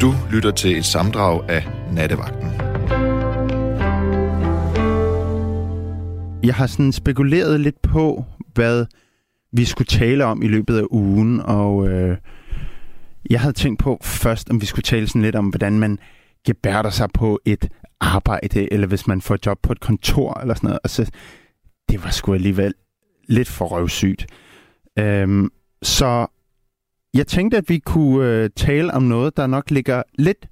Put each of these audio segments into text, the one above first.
Du lytter til et samdrag af Nattevagten. Jeg har sådan spekuleret lidt på, hvad vi skulle tale om i løbet af ugen, og øh, jeg havde tænkt på først, om vi skulle tale sådan lidt om, hvordan man gebærder sig på et arbejde, eller hvis man får job på et kontor, eller sådan noget. Og så, det var sgu alligevel lidt for røvsygt. Øhm, så jeg tænkte, at vi kunne øh, tale om noget, der nok ligger lidt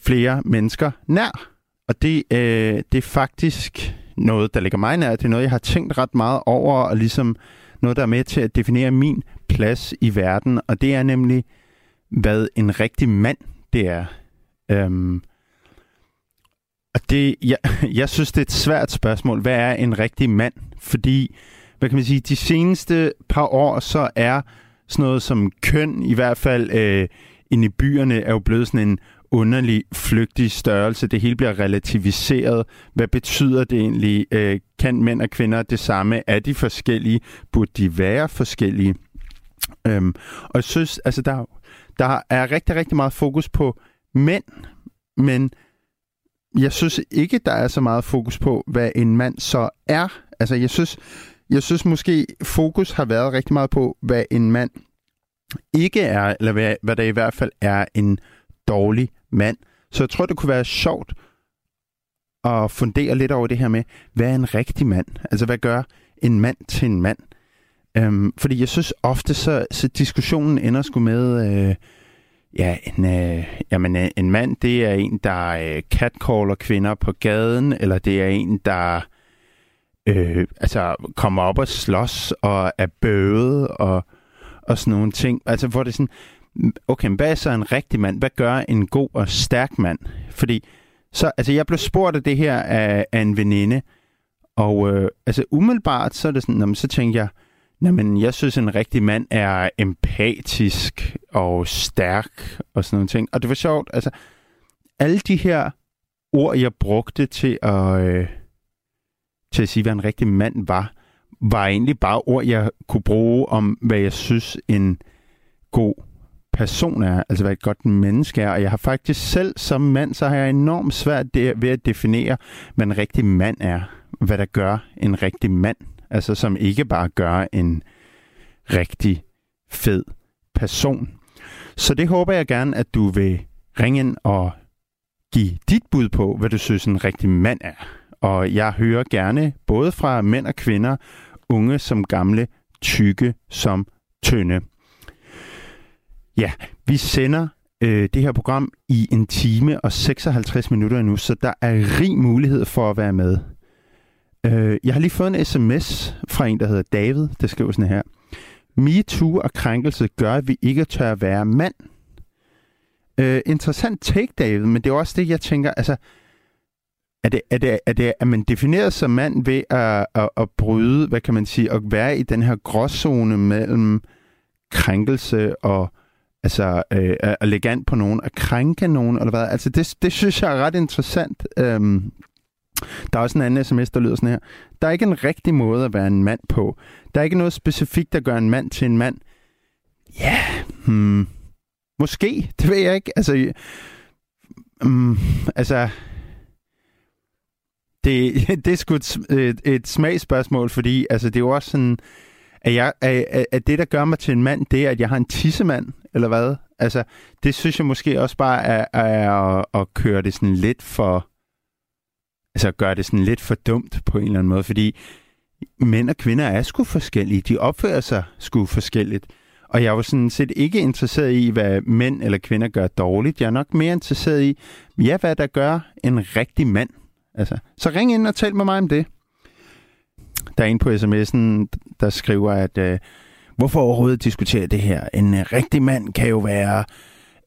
flere mennesker nær. Og det, øh, det er faktisk noget, der ligger mig nær. Det er noget, jeg har tænkt ret meget over, og ligesom noget, der er med til at definere min plads i verden. Og det er nemlig, hvad en rigtig mand det er. Øhm, og det, jeg, jeg synes, det er et svært spørgsmål. Hvad er en rigtig mand? Fordi, hvad kan man sige, de seneste par år, så er sådan noget som køn, i hvert fald øh, inde i byerne, er jo blevet sådan en underlig, flygtig størrelse. Det hele bliver relativiseret. Hvad betyder det egentlig? Øh, kan mænd og kvinder det samme? Er de forskellige? Burde de være forskellige? Øhm, og jeg synes, altså der, der er rigtig, rigtig meget fokus på mænd, men jeg synes ikke, der er så meget fokus på, hvad en mand så er. Altså, jeg synes, jeg synes måske, fokus har været rigtig meget på, hvad en mand ikke er, eller hvad, hvad der i hvert fald er en dårlig mand. Så jeg tror, det kunne være sjovt at fundere lidt over det her med, hvad er en rigtig mand? Altså, hvad gør en mand til en mand? Øhm, fordi jeg synes ofte, så, så diskussionen ender sgu med, øh, ja, en, øh, jamen, øh, en mand, det er en, der øh, catcaller kvinder på gaden, eller det er en, der øh, altså, kommer op og slås og er bøvet og, og sådan nogle ting. Altså, hvor det er sådan, okay, hvad er så en rigtig mand? Hvad gør en god og stærk mand? Fordi så, altså, jeg blev spurgt af det her af, af en veninde, og øh, altså umiddelbart, så er det sådan, jamen, så tænker jeg, jamen, jeg synes, en rigtig mand er empatisk og stærk og sådan nogle ting. Og det var sjovt, altså, alle de her ord, jeg brugte til at, øh, til at sige, hvad en rigtig mand var, var egentlig bare ord, jeg kunne bruge om, hvad jeg synes, en god person er, altså hvad et godt menneske er. Og jeg har faktisk selv som mand, så har jeg enormt svært det, ved at definere, hvad en rigtig mand er. Hvad der gør en rigtig mand. Altså som ikke bare gør en rigtig fed person. Så det håber jeg gerne, at du vil ringe ind og give dit bud på, hvad du synes en rigtig mand er. Og jeg hører gerne både fra mænd og kvinder, unge som gamle, tykke som tynde. Ja, vi sender øh, det her program i en time og 56 minutter nu, så der er rig mulighed for at være med. Øh, jeg har lige fået en sms fra en, der hedder David, der skriver sådan her. MeToo og krænkelse gør, at vi ikke tør at være mand. Øh, interessant take, David, men det er også det, jeg tænker, altså, er det, er det, er det, er man defineret som mand ved at, at, at bryde, hvad kan man sige, at være i den her gråzone mellem krænkelse og altså øh, at lægge an på nogen, at krænke nogen, eller hvad? Altså det, det synes jeg er ret interessant. Øhm, der er også en anden sms, der lyder sådan her. Der er ikke en rigtig måde at være en mand på. Der er ikke noget specifikt, der gør en mand til en mand. Ja, yeah, hmm, måske. Det ved jeg ikke. Altså, um, altså det, det er sgu et, et, et smagsspørgsmål, fordi altså, det er jo også sådan, at, jeg, at, at det, der gør mig til en mand, det er, at jeg har en tissemand, eller hvad? Altså, det synes jeg måske også bare er, er at, at køre det sådan lidt for... Altså, gøre det sådan lidt for dumt på en eller anden måde, fordi mænd og kvinder er sgu forskellige. De opfører sig sgu forskelligt. Og jeg var sådan set ikke interesseret i, hvad mænd eller kvinder gør dårligt. Jeg er nok mere interesseret i, ja, hvad der gør en rigtig mand. Altså, så ring ind og tal med mig om det. Der er en på sms'en, der skriver, at øh, hvorfor overhovedet diskutere det her? En øh, rigtig mand kan jo være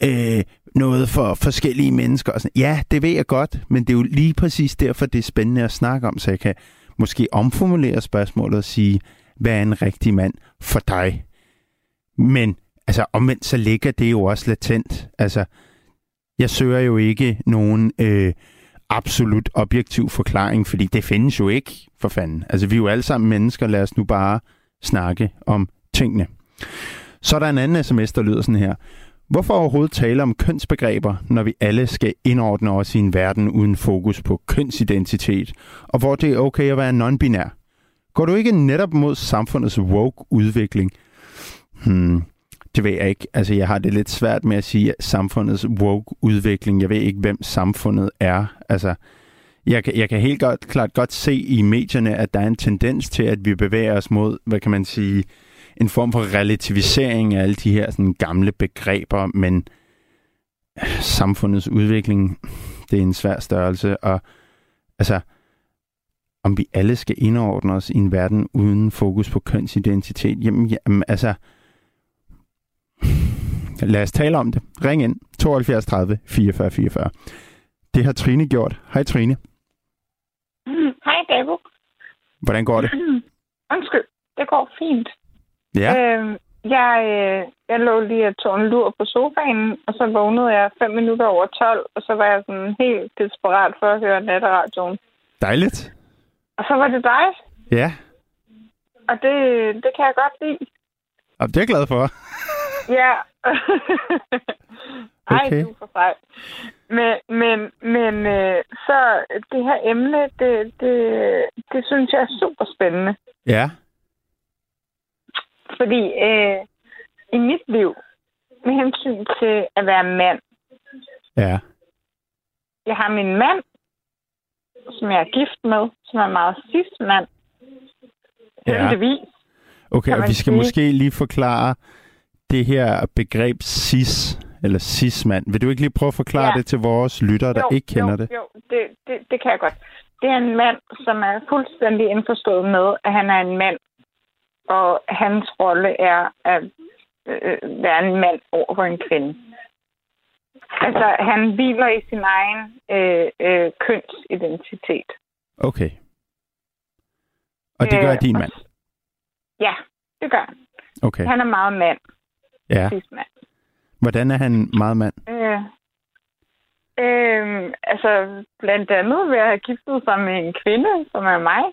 øh, noget for forskellige mennesker. Og sådan. Ja, det ved jeg godt, men det er jo lige præcis derfor, det er spændende at snakke om, så jeg kan måske omformulere spørgsmålet og sige, hvad er en rigtig mand for dig? Men altså omvendt så ligger det jo også latent. Altså, jeg søger jo ikke nogen øh, absolut objektiv forklaring, fordi det findes jo ikke, for fanden. Altså, vi er jo alle sammen mennesker, lad os nu bare snakke om tingene. Så er der en anden sms, der lyder sådan her. Hvorfor overhovedet tale om kønsbegreber, når vi alle skal indordne os i en verden uden fokus på kønsidentitet, og hvor det er okay at være non-binær? Går du ikke netop mod samfundets woke-udvikling? Hmm, det ved jeg ikke. Altså, jeg har det lidt svært med at sige samfundets woke-udvikling. Jeg ved ikke, hvem samfundet er. Altså, jeg kan, jeg kan helt godt, klart godt se i medierne, at der er en tendens til, at vi bevæger os mod, hvad kan man sige, en form for relativisering af alle de her sådan, gamle begreber, men samfundets udvikling, det er en svær størrelse, og altså, om vi alle skal indordne os i en verden uden fokus på kønsidentitet, jamen, jamen altså, lad os tale om det. Ring ind 72 30 44 44. Det har Trine gjort. Hej Trine. Hej Gabo. Hvordan går det? Undskyld, det går fint. Ja. Øh, jeg, jeg lå lige og tog en lur på sofaen, og så vågnede jeg fem minutter over 12, og så var jeg sådan helt desperat for at høre natteradioen. Dejligt. Og så var det dig, Ja. og det, det kan jeg godt lide. Og det er jeg glad for. Ja. Ej, Okay. du er for sej. Men, men, men øh, så det her emne, det, det, det synes jeg er super spændende. Ja. Fordi øh, i mit liv, med hensyn til at være mand, Ja. jeg har min mand, som jeg er gift med, som er meget cis-mand. Ja. Heldigvis. Okay, og vi skal sige. måske lige forklare det her begreb cis, eller cis-mand. Vil du ikke lige prøve at forklare Ja. det til vores lyttere, der jo, ikke kender jo, det? Jo, det, det, det kan jeg godt. Det er en mand, som er fuldstændig indforstået med, at han er en mand, og hans rolle er at øh, være en mand over for en kvinde. Altså, han hviler i sin egen øh, øh, kønsidentitet. Okay. Og det gør Øh, din mand? Ja, det gør han. Okay. Han er meget mand, Ja. cis-mand. Hvordan er han meget mand? Øh, øh, altså, blandt andet ved at have giftet sig med en kvinde, som er mig,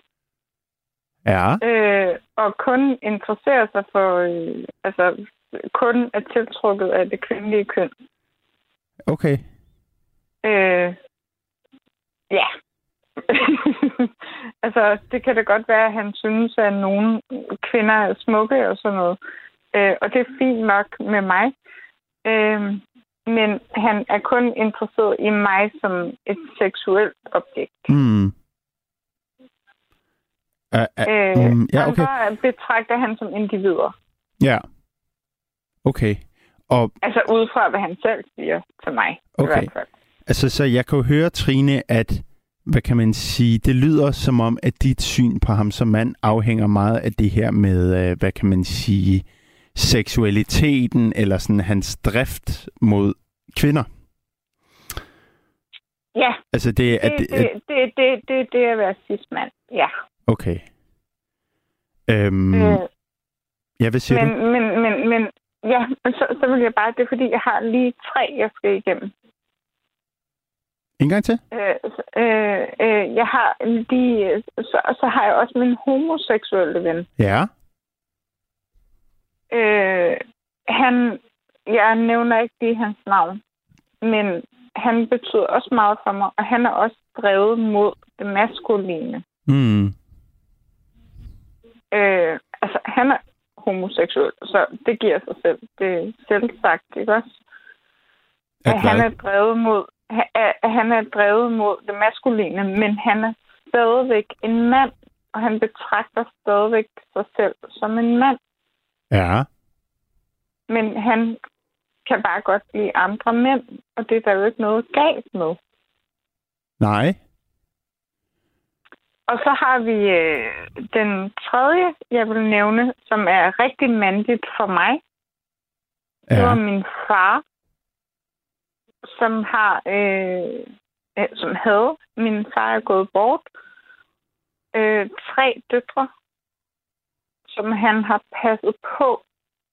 Ja. øh, og kun interesserer sig for, øh, altså, kun er tiltrukket af det kvindelige køn. Okay. Øh, ja. altså, det kan da godt være, at han synes, at nogle kvinder er smukke og sådan noget. Øh, og det er fint nok med mig. Øh, men han er kun interesseret i mig som et seksuelt objekt. Hmm. Uh, uh, Øh, mm, ja, okay. Andre betragter han som individer. Ja. Okay. Og Altså ud fra, hvad han selv siger til mig. i Okay. hvert fald. altså, så jeg kan jo høre, Trine, at hvad kan man sige, det lyder som om, at dit syn på ham som mand afhænger meget af det her med, øh, hvad kan man sige, seksualiteten, eller sådan hans drift mod kvinder. Ja, Altså det, det, at, det, at, det, det, det, det, det er at være cis-mand. Ja. okay. Øhm, Øh, ja, hvad siger du? men, men, men, men, ja, men så, så vil jeg bare, det er fordi, jeg har lige tre, jeg skal igennem. En gang til? Øh, øh, øh, jeg har lige, så, så har jeg også min homoseksuelle ven. Ja. Øh, han, jeg nævner ikke lige hans navn, men han betyder også meget for mig, og han er også drevet mod det maskuline. Mm. Øh, altså, han er homoseksuel, så det giver sig selv. Det er selv sagt, ikke også? At At han er drevet mod, at at han er drevet mod det maskuline, men han er stadigvæk en mand, og han betragter stadigvæk sig selv som en mand. Ja. Men han kan bare godt lide andre mænd, og det er der jo ikke noget galt med. Nej. Og så har vi øh, den tredje, jeg vil nævne, som er rigtig mandigt for mig. Det var Ja. min far, som har, øh, øh, som havde, min far er gået bort, øh, tre døtre, som han har passet på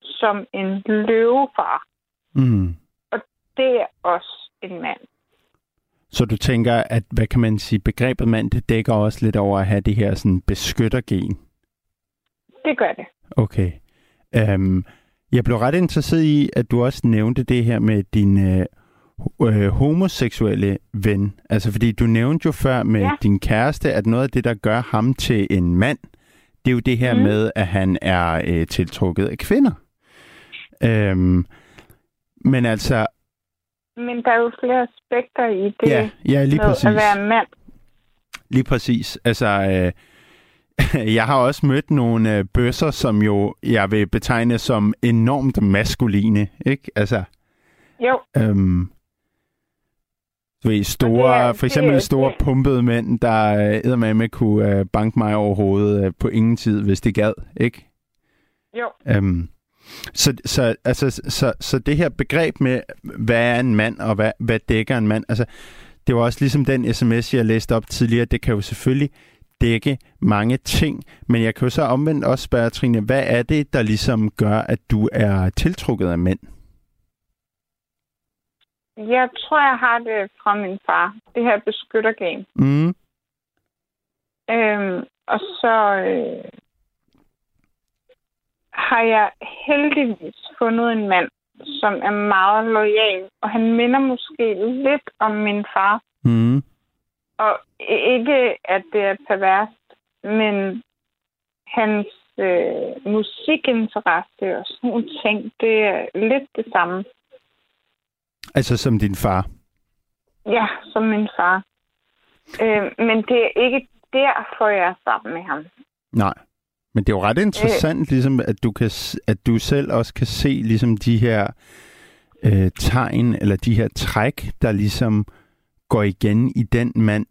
som en løvefar. Mm. Det er også en mand. Så du tænker, at hvad kan man sige, begrebet mand, det dækker også lidt over at have det her sådan beskyttergen. Det gør det. Okay. Øhm, Jeg blev ret interesseret i, at du også nævnte det her med din øh, øh, homoseksuelle ven. Altså, fordi du nævnte jo før med ja. din kæreste, at noget af det, der gør ham til en mand, det er jo det her mm. med, at han er øh, tiltrukket af kvinder. Øhm, men altså... Men der er jo flere aspekter i det ja, ja, lige præcis. at være mand. Lige præcis. Altså, øh, jeg har også mødt nogle øh, bøsser, som jo jeg vil betegne som enormt maskuline, ikke? Altså, Jo, øhm, du ved, store, er- for eksempel det- store det- pumpede mænd, der øh, med kunne øh, banke mig over hovedet øh, på ingen tid, hvis de gad, ikke? jo. Øhm, så, så, altså, så, så det her begreb med, hvad er en mand, og hvad, hvad dækker en mand, altså, det var også ligesom den sms, jeg læste op tidligere, det kan jo selvfølgelig dække mange ting, men jeg kan jo så omvendt også spørge, Trine, hvad er det, der ligesom gør, at du er tiltrukket af mænd? Jeg tror, jeg har det fra min far. Det her beskyttergame. Mm, Øhm, og så øh, har jeg heldigvis fundet en mand, som er meget lojal. Og han minder måske lidt om min far. mm, Og ikke, at det er perverst, men hans øh, musikinteresse og sådan nogle ting, det er lidt det samme. Altså som din far. Ja, som min far. Øh, men det er ikke derfor, jeg er sammen med ham. Nej. Men det er jo ret interessant, øh. ligesom, at du, kan, at du selv også kan se ligesom, de her øh, tegn, eller de her træk, der ligesom går igen i den mand,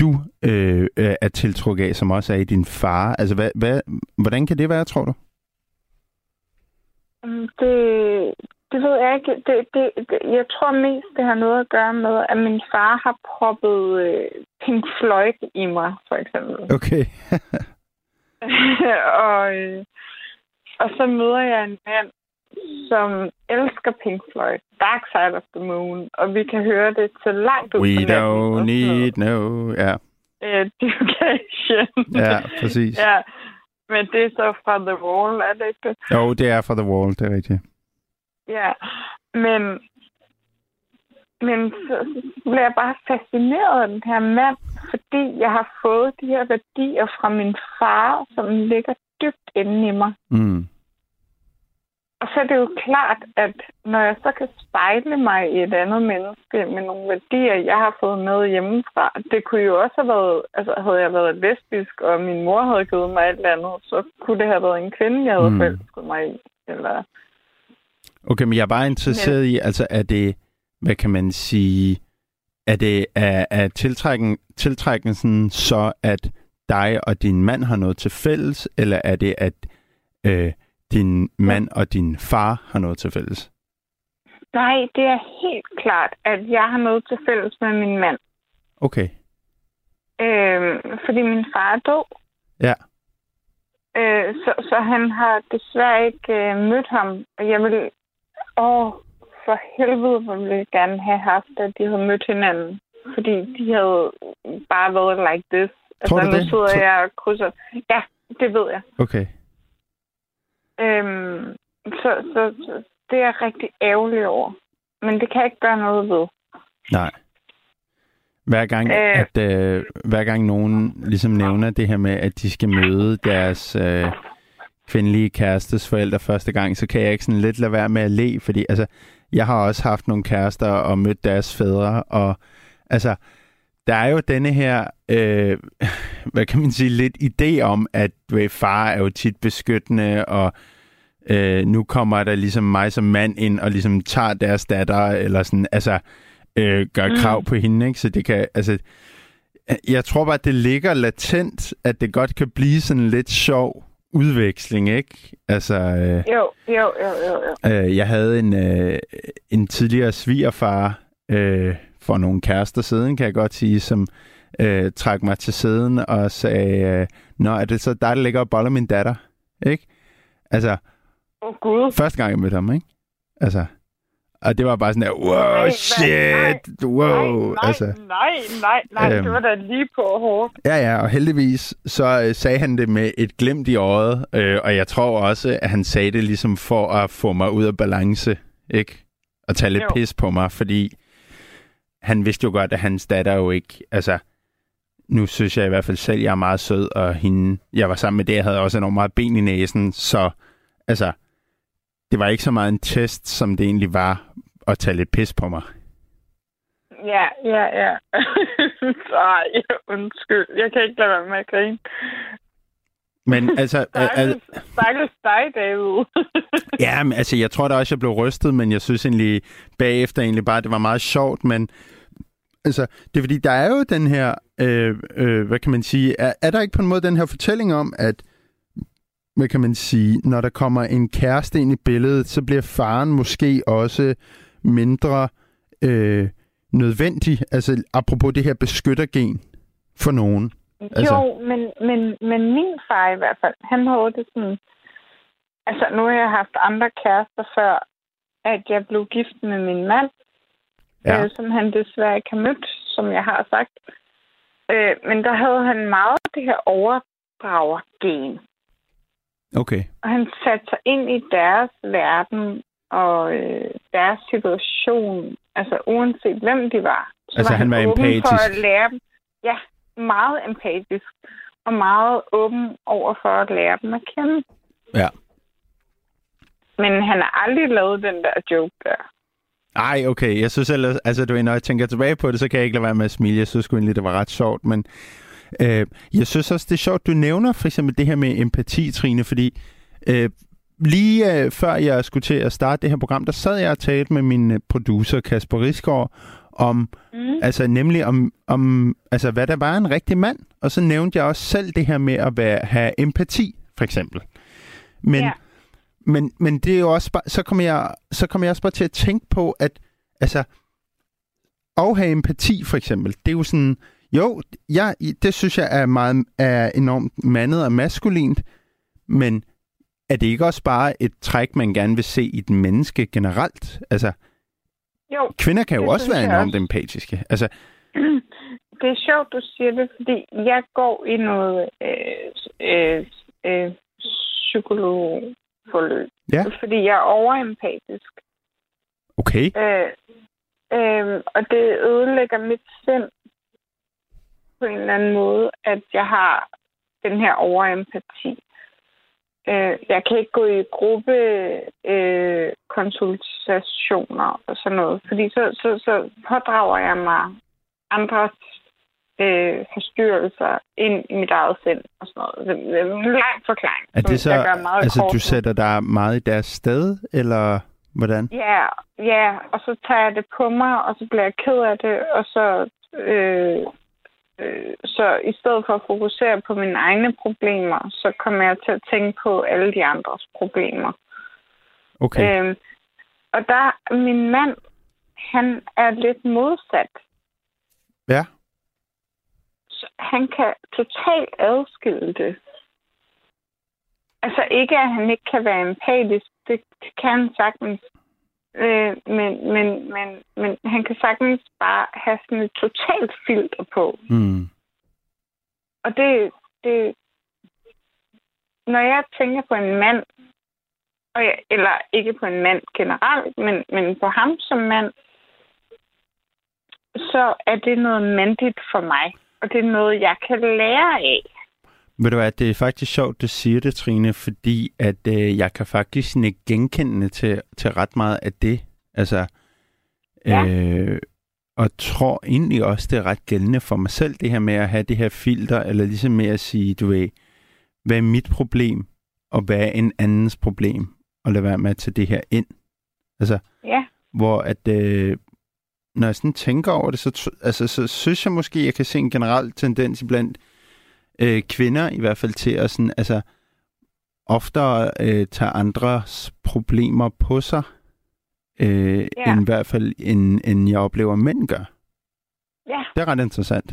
du øh, øh, er tiltrukket af, som også er i din far. Altså, hvad, hvad, hvordan kan det være, tror du? Det, det ved jeg ikke. Det, det, det, jeg tror mest, det har noget at gøre med, at min far har proppet øh, Pink Floyd i mig, for eksempel. Okay. og, øh, og så møder jeg en mand, som elsker Pink Floyd, Dark Side of the Moon, og vi kan høre det til langt ud We natten don't need no... Ja, Øh, Education. ja præcis. ja. Men det er så fra The Wall, er det ikke det? Jo, det er for The Wall, det er rigtigt. Ja, men, men så, så bliver jeg bare fascineret af den her mand, fordi jeg har fået de her værdier fra min far, som ligger dybt inde i mig. Mm. Og så er det jo klart, at når jeg så kan spejle mig i et andet menneske med nogle værdier, jeg har fået med hjemmefra, det kunne jo også have været, altså havde jeg været lesbisk, og min mor havde givet mig et eller andet, så kunne det have været en kvinde, jeg havde mm. forelsket mig i. Eller, Okay, men jeg er bare interesseret i, altså er det, hvad kan man sige, er det er, er tiltrækken, tiltrækkelsen så, at dig og din mand har noget til fælles, eller er det, at øh, din mand og din far har noget til fælles? Nej, det er helt klart, at jeg har noget til fælles med min mand. Okay, Øh, fordi min far er død. ja. Øh, så, så han har desværre ikke øh, mødt ham. Og jeg vil... Åh, for helvede, hvor ville jeg gerne have haft, at de havde mødt hinanden. Fordi de havde bare været like this. Tror du altså, nu det? sidder Tror- jeg og krydser... Ja, det ved jeg. Okay. Øhm, så, så, så det er jeg rigtig ærgerlig over. Men det kan jeg ikke gøre noget ved. Nej. Hver gang, Øh. at, øh, hver gang nogen ligesom nævner det her med, at de skal møde deres øh, kvindelige kærestes forældre første gang, så kan jeg ikke sådan lidt lade være med at le, fordi altså, jeg har også haft nogle kærester og mødt deres fædre, og altså, der er jo denne her, øh, hvad kan man sige, lidt idé om, at ved, far er jo tit beskyttende, og øh, nu kommer der ligesom mig som mand ind og ligesom tager deres datter, eller sådan, altså, øh, gør Mm. krav på hende, ikke? Så det kan, altså, jeg tror bare, at det ligger latent, at det godt kan blive sådan lidt sjov udveksling, ikke? Altså, øh, Jo, jo, jo, jo, jo. Øh, jeg havde en, øh, en tidligere svigerfar øh, for nogle kærester siden, kan jeg godt sige, som øh, trak mig til siden og sagde, øh, Nå, er det så dig, der ligger og boller min datter? Ikke? Altså, oh, Gud. første gang jeg mødte ham, ikke? Altså, Og det var bare sådan der, wow, Nej, shit, nej, wow. nej, altså, nej, nej, nej, Øhm. det var da lige på hårdt. ja, ja, og heldigvis så øh, sagde han det med et glimt i øjet, øh, og jeg tror også, at han sagde det ligesom for at få mig ud af balance, ikke? Og tage lidt Jo. pis på mig, fordi han vidste jo godt, at hans datter jo ikke, altså, nu synes jeg i hvert fald selv, at jeg er meget sød, og hende, jeg var sammen med det, jeg havde også enormt meget ben i næsen, så altså, det var ikke så meget en test, som det egentlig var at tage lidt pis på mig. Ja, ja, ja. Ej, undskyld. Jeg kan ikke lade være med at grine. Men altså, al- al- Stakkels, dig, David. ja, men, altså, jeg tror da også, jeg blev rystet, men jeg synes egentlig bagefter egentlig bare, det var meget sjovt, men altså, det er fordi, der er jo den her, øh, øh, hvad kan man sige, er, er der ikke på en måde den her fortælling om, at hvad kan man sige, når der kommer en kæreste ind i billedet, så bliver faren måske også mindre øh, nødvendig, altså apropos det her beskyttergen for nogen. Altså-. Jo, men, men, men min far i hvert fald, han havde det sådan... Altså, nu har jeg haft andre kærester før, at jeg blev gift med min mand, ja. øh, som han desværre ikke har mødt, som jeg har sagt. Øh, men der havde han meget det her overdragergen. Okay. Og han satte sig ind i deres verden og øh, deres situation, altså uanset hvem de var. Så Altså, var han var åben for empatisk. at lære dem. Ja, meget empatisk. Og meget åben over for at lære dem at kende. Ja. Men han har aldrig lavet den der joke der. Ej, okay. Jeg synes ellers, altså du ved, når jeg tænker tilbage på det, så kan jeg ikke lade være med at smile. Jeg synes sgu egentlig, det var ret sjovt, men øh, jeg synes også, det er sjovt, du nævner for eksempel det her med empati, Trine, fordi øh, lige øh, før jeg skulle til at starte det her program, der sad jeg og talte med min øh, producer, Kasper Risgaard, om, Mm. altså nemlig om, om altså, hvad der var en rigtig mand. Og så nævnte jeg også selv det her med at være, have empati, for eksempel. Men, Ja. men, men det er jo også bare, så kommer jeg, så kommer jeg også bare til at tænke på, at altså, at have empati for eksempel, det er jo sådan, jo, jeg, det synes jeg er, meget, er enormt mandet og maskulint, men er det ikke også bare et træk, man gerne vil se i et menneske generelt? Altså, Jo, kvinder kan jo også være enormt også. empatiske. Altså, det er sjovt, du siger det, fordi jeg går i noget øh, øh, øh, psykologforløb. Ja. Fordi jeg er overempatisk. okay, Øh, øh, og det ødelægger mit sind på en eller anden måde, at jeg har den her overempati. Øh, jeg kan ikke gå i gruppe øh, konsultationer og sådan noget, fordi så, så, så pådrager jeg mig andres øh, forstyrrelser ind i mit eget sind og sådan noget. Det er en lang forklaring, er det så, jeg gør meget altså kort du sætter dig meget i deres sted, eller hvordan? Ja, ja, og så tager jeg det på mig, og så bliver jeg ked af det, og så, øh, øh, så i stedet for at fokusere på mine egne problemer, så kommer jeg til at tænke på alle de andres problemer. Okay, Øh, og der, min mand, han er lidt modsat. ja, Så han kan totalt adskille det. Altså ikke, at han ikke kan være empatisk. Det kan han sagtens. Øh, men, men, men, men han kan sagtens bare have sådan et totalt filter på. mm. Og det, det... Når jeg tænker på en mand, og jeg, eller ikke på en mand generelt, men, men på ham som mand, så er det noget mandigt for mig. Og det er noget, jeg kan lære af. Ved du hvad, det er faktisk sjovt, du siger det, Trine, fordi at øh, jeg kan faktisk ikke genkende til, til ret meget af det. Altså, Ja. øh, og tror egentlig også, det er ret gældende for mig selv, det her med at have det her filter, eller ligesom med at sige, du ved, hvad er mit problem, og hvad er en andens problem, og lade være med at tage det her ind. Altså, Ja. hvor at, øh, når jeg sådan tænker over det, så, altså, så synes jeg måske, jeg kan se en generel tendens blandt øh, kvinder i hvert fald til at sådan, altså, oftere øh, tage andres problemer på sig, øh, Ja. end i hvert fald, end, end jeg oplever mænd gør. Ja. Det er ret interessant.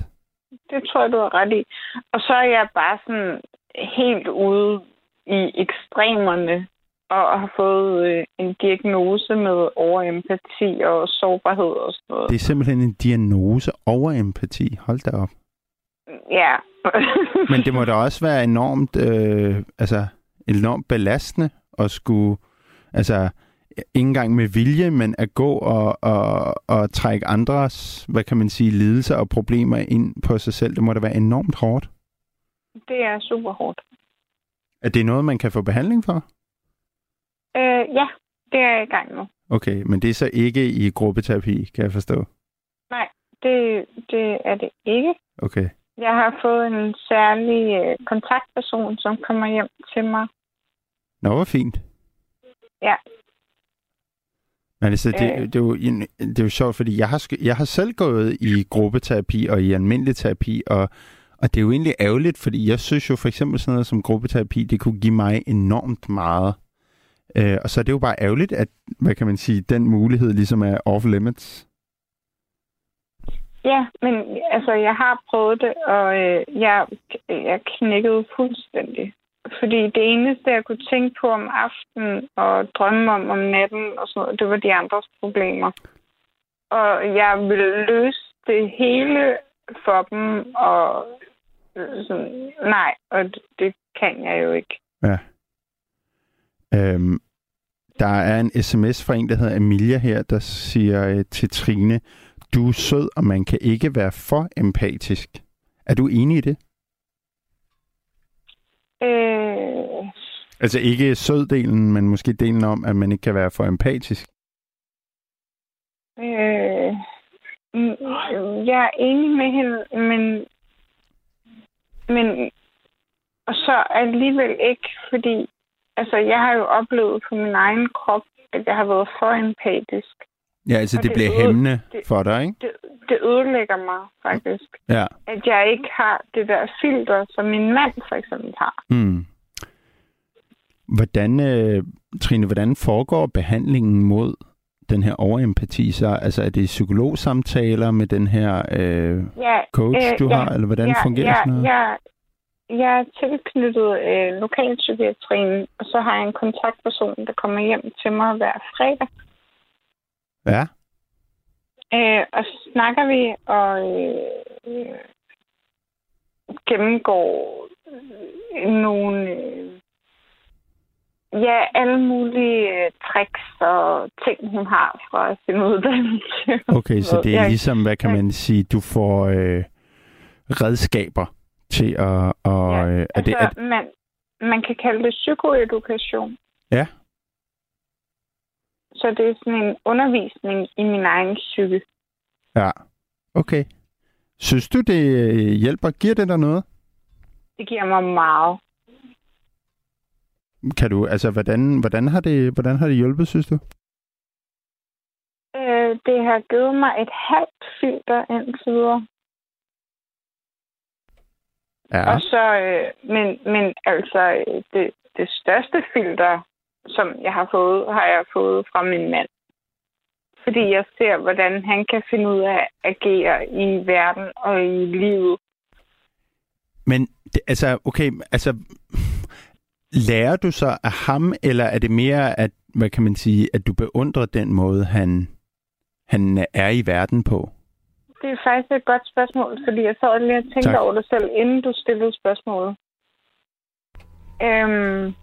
Det tror jeg, du har ret i. Og så er jeg bare sådan helt ude i ekstremerne og har fået øh, en diagnose med overempati og sårbarhed og sådan noget. Det er simpelthen en diagnose over empati. Hold da op. Ja. Men det må da også være enormt, øh, altså, enormt belastende at skulle, altså, ikke engang med vilje, men at gå og, og, og trække andres, hvad kan man sige, lidelser og problemer ind på sig selv. Det må da være enormt hårdt. Det er super hårdt. Er det noget, man kan få behandling for? Øh, ja, det er jeg i gang nu. Okay, men det er så ikke i gruppeterapi, kan jeg forstå? Nej, det, det er det ikke. Okay. Jeg har fået en særlig øh, kontaktperson, som kommer hjem til mig. Nå, hvor fint. Ja. Men altså, det, Øh. det, er jo, det er jo sjovt, fordi jeg har, jeg har selv gået i gruppeterapi og i almindelig terapi, og, og det er jo egentlig ærgerligt, fordi jeg synes jo for eksempel sådan noget som gruppeterapi, det kunne give mig enormt meget. Øh, og så er det jo bare ærgerligt, at, hvad kan man sige, den mulighed ligesom er off limits. Ja, men altså, jeg har prøvet det, og øh, jeg, jeg knækkede fuldstændig. Fordi det eneste, jeg kunne tænke på om aftenen og drømme om om natten og sådan noget, det var de andres problemer. Og jeg ville løse det hele for dem, og øh, sådan, nej, og det, det kan jeg jo ikke. Ja. Øhm, der er en sms fra en, der hedder Emilia her, der siger øh, til Trine, du er sød, og man kan ikke være for empatisk. Er du enig i det? Øh, Altså ikke søddelen, men måske delen om, at man ikke kan være for empatisk. Øh, mm, jeg er enig med hende, men, men og så alligevel ikke, fordi altså, jeg har jo oplevet på min egen krop, at jeg har været for empatisk. Ja, altså Og det det bliver hæmmende det- for dig, ikke? Det, det ødelægger mig faktisk, Ja. at jeg ikke har det der filter, som min mand for eksempel har. Mm. Hvordan, øh, Trine, hvordan foregår behandlingen mod den her overempati? Så, altså er det psykologsamtaler med den her øh, Ja, coach, Øh, du ja, har, eller hvordan ja, fungerer ja, sådan noget? Jeg, jeg er tilknyttet øh, lokalpsykiatrien, og så har jeg en kontaktperson, der kommer hjem til mig hver fredag. Ja. Øh, og så snakker vi og øh, gennemgår øh, nogle øh, ja, alle mulige øh, tricks og ting, hun har fra sin uddannelse. Okay, så det er ligesom, hvad kan man sige, du får øh, redskaber til at... Og, Ja, øh, er det, er, Altså, man, man kan kalde det psykoedukation. Ja. Så det er sådan en undervisning i min egen psyke. ja, okay. Synes du, det øh, hjælper? Giver det dig noget? Det giver mig meget. Kan du, altså, hvordan, hvordan, har det, hvordan har det hjulpet, synes du? Øh, det har givet mig et halvt filter indtil videre. Ja. Og så, øh, men, men altså, øh, det, det største filter, som jeg har fået, har jeg fået fra min mand. Fordi jeg ser, hvordan han kan finde ud af at agere i verden og i livet. Men altså, okay, altså, lærer du så af ham, eller er det mere, at, hvad kan man sige, at du beundrer den måde, han, han er i verden på? Det er faktisk et godt spørgsmål, fordi jeg sad lige og tænkte Tak. over det selv, inden du stillede spørgsmålet. Øhm,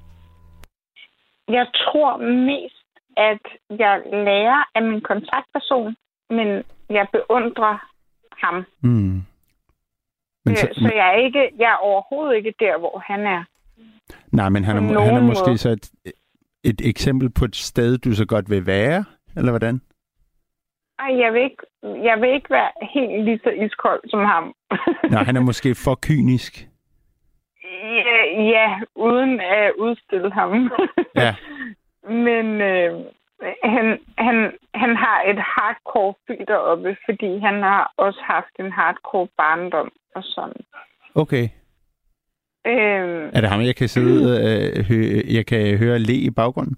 jeg tror mest, at jeg lærer af min kontaktperson, men jeg beundrer ham. Mm. Men Men så, så jeg, er ikke, jeg er overhovedet ikke der, hvor han er. nej, men han er, han er måske måde. så et, et eksempel på et sted, du så godt vil være, eller hvordan? Ej, jeg vil ikke, jeg vil ikke være helt lige så iskold som ham. Nej, han er måske for kynisk. Ja, ja, uden at udstille ham. Ja. Men øh, han, han, han har et hardcore filter oppe, fordi han har også haft en hardcore barndom og sådan. Okay. Øh, Er det ham, jeg kan sidde, øh, hø, jeg kan høre le i baggrunden?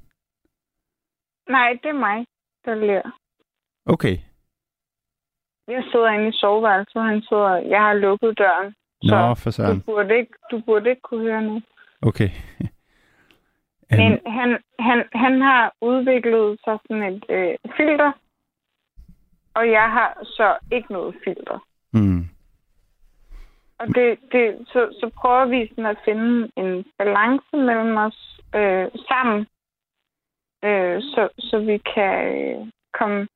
nej, det er mig, der lærer. Okay. Jeg sidder inde i soveværelset, han sidder, jeg har lukket døren. Nå, Så for du søren. burde, ikke, du burde ikke kunne høre noget. Okay. Men han, han, han har udviklet sig sådan et øh, filter, og jeg har så ikke noget filter. Mm. Og det, det, så, så prøver vi sådan at finde en balance mellem os øh, sammen, øh, så, så vi kan øh, komme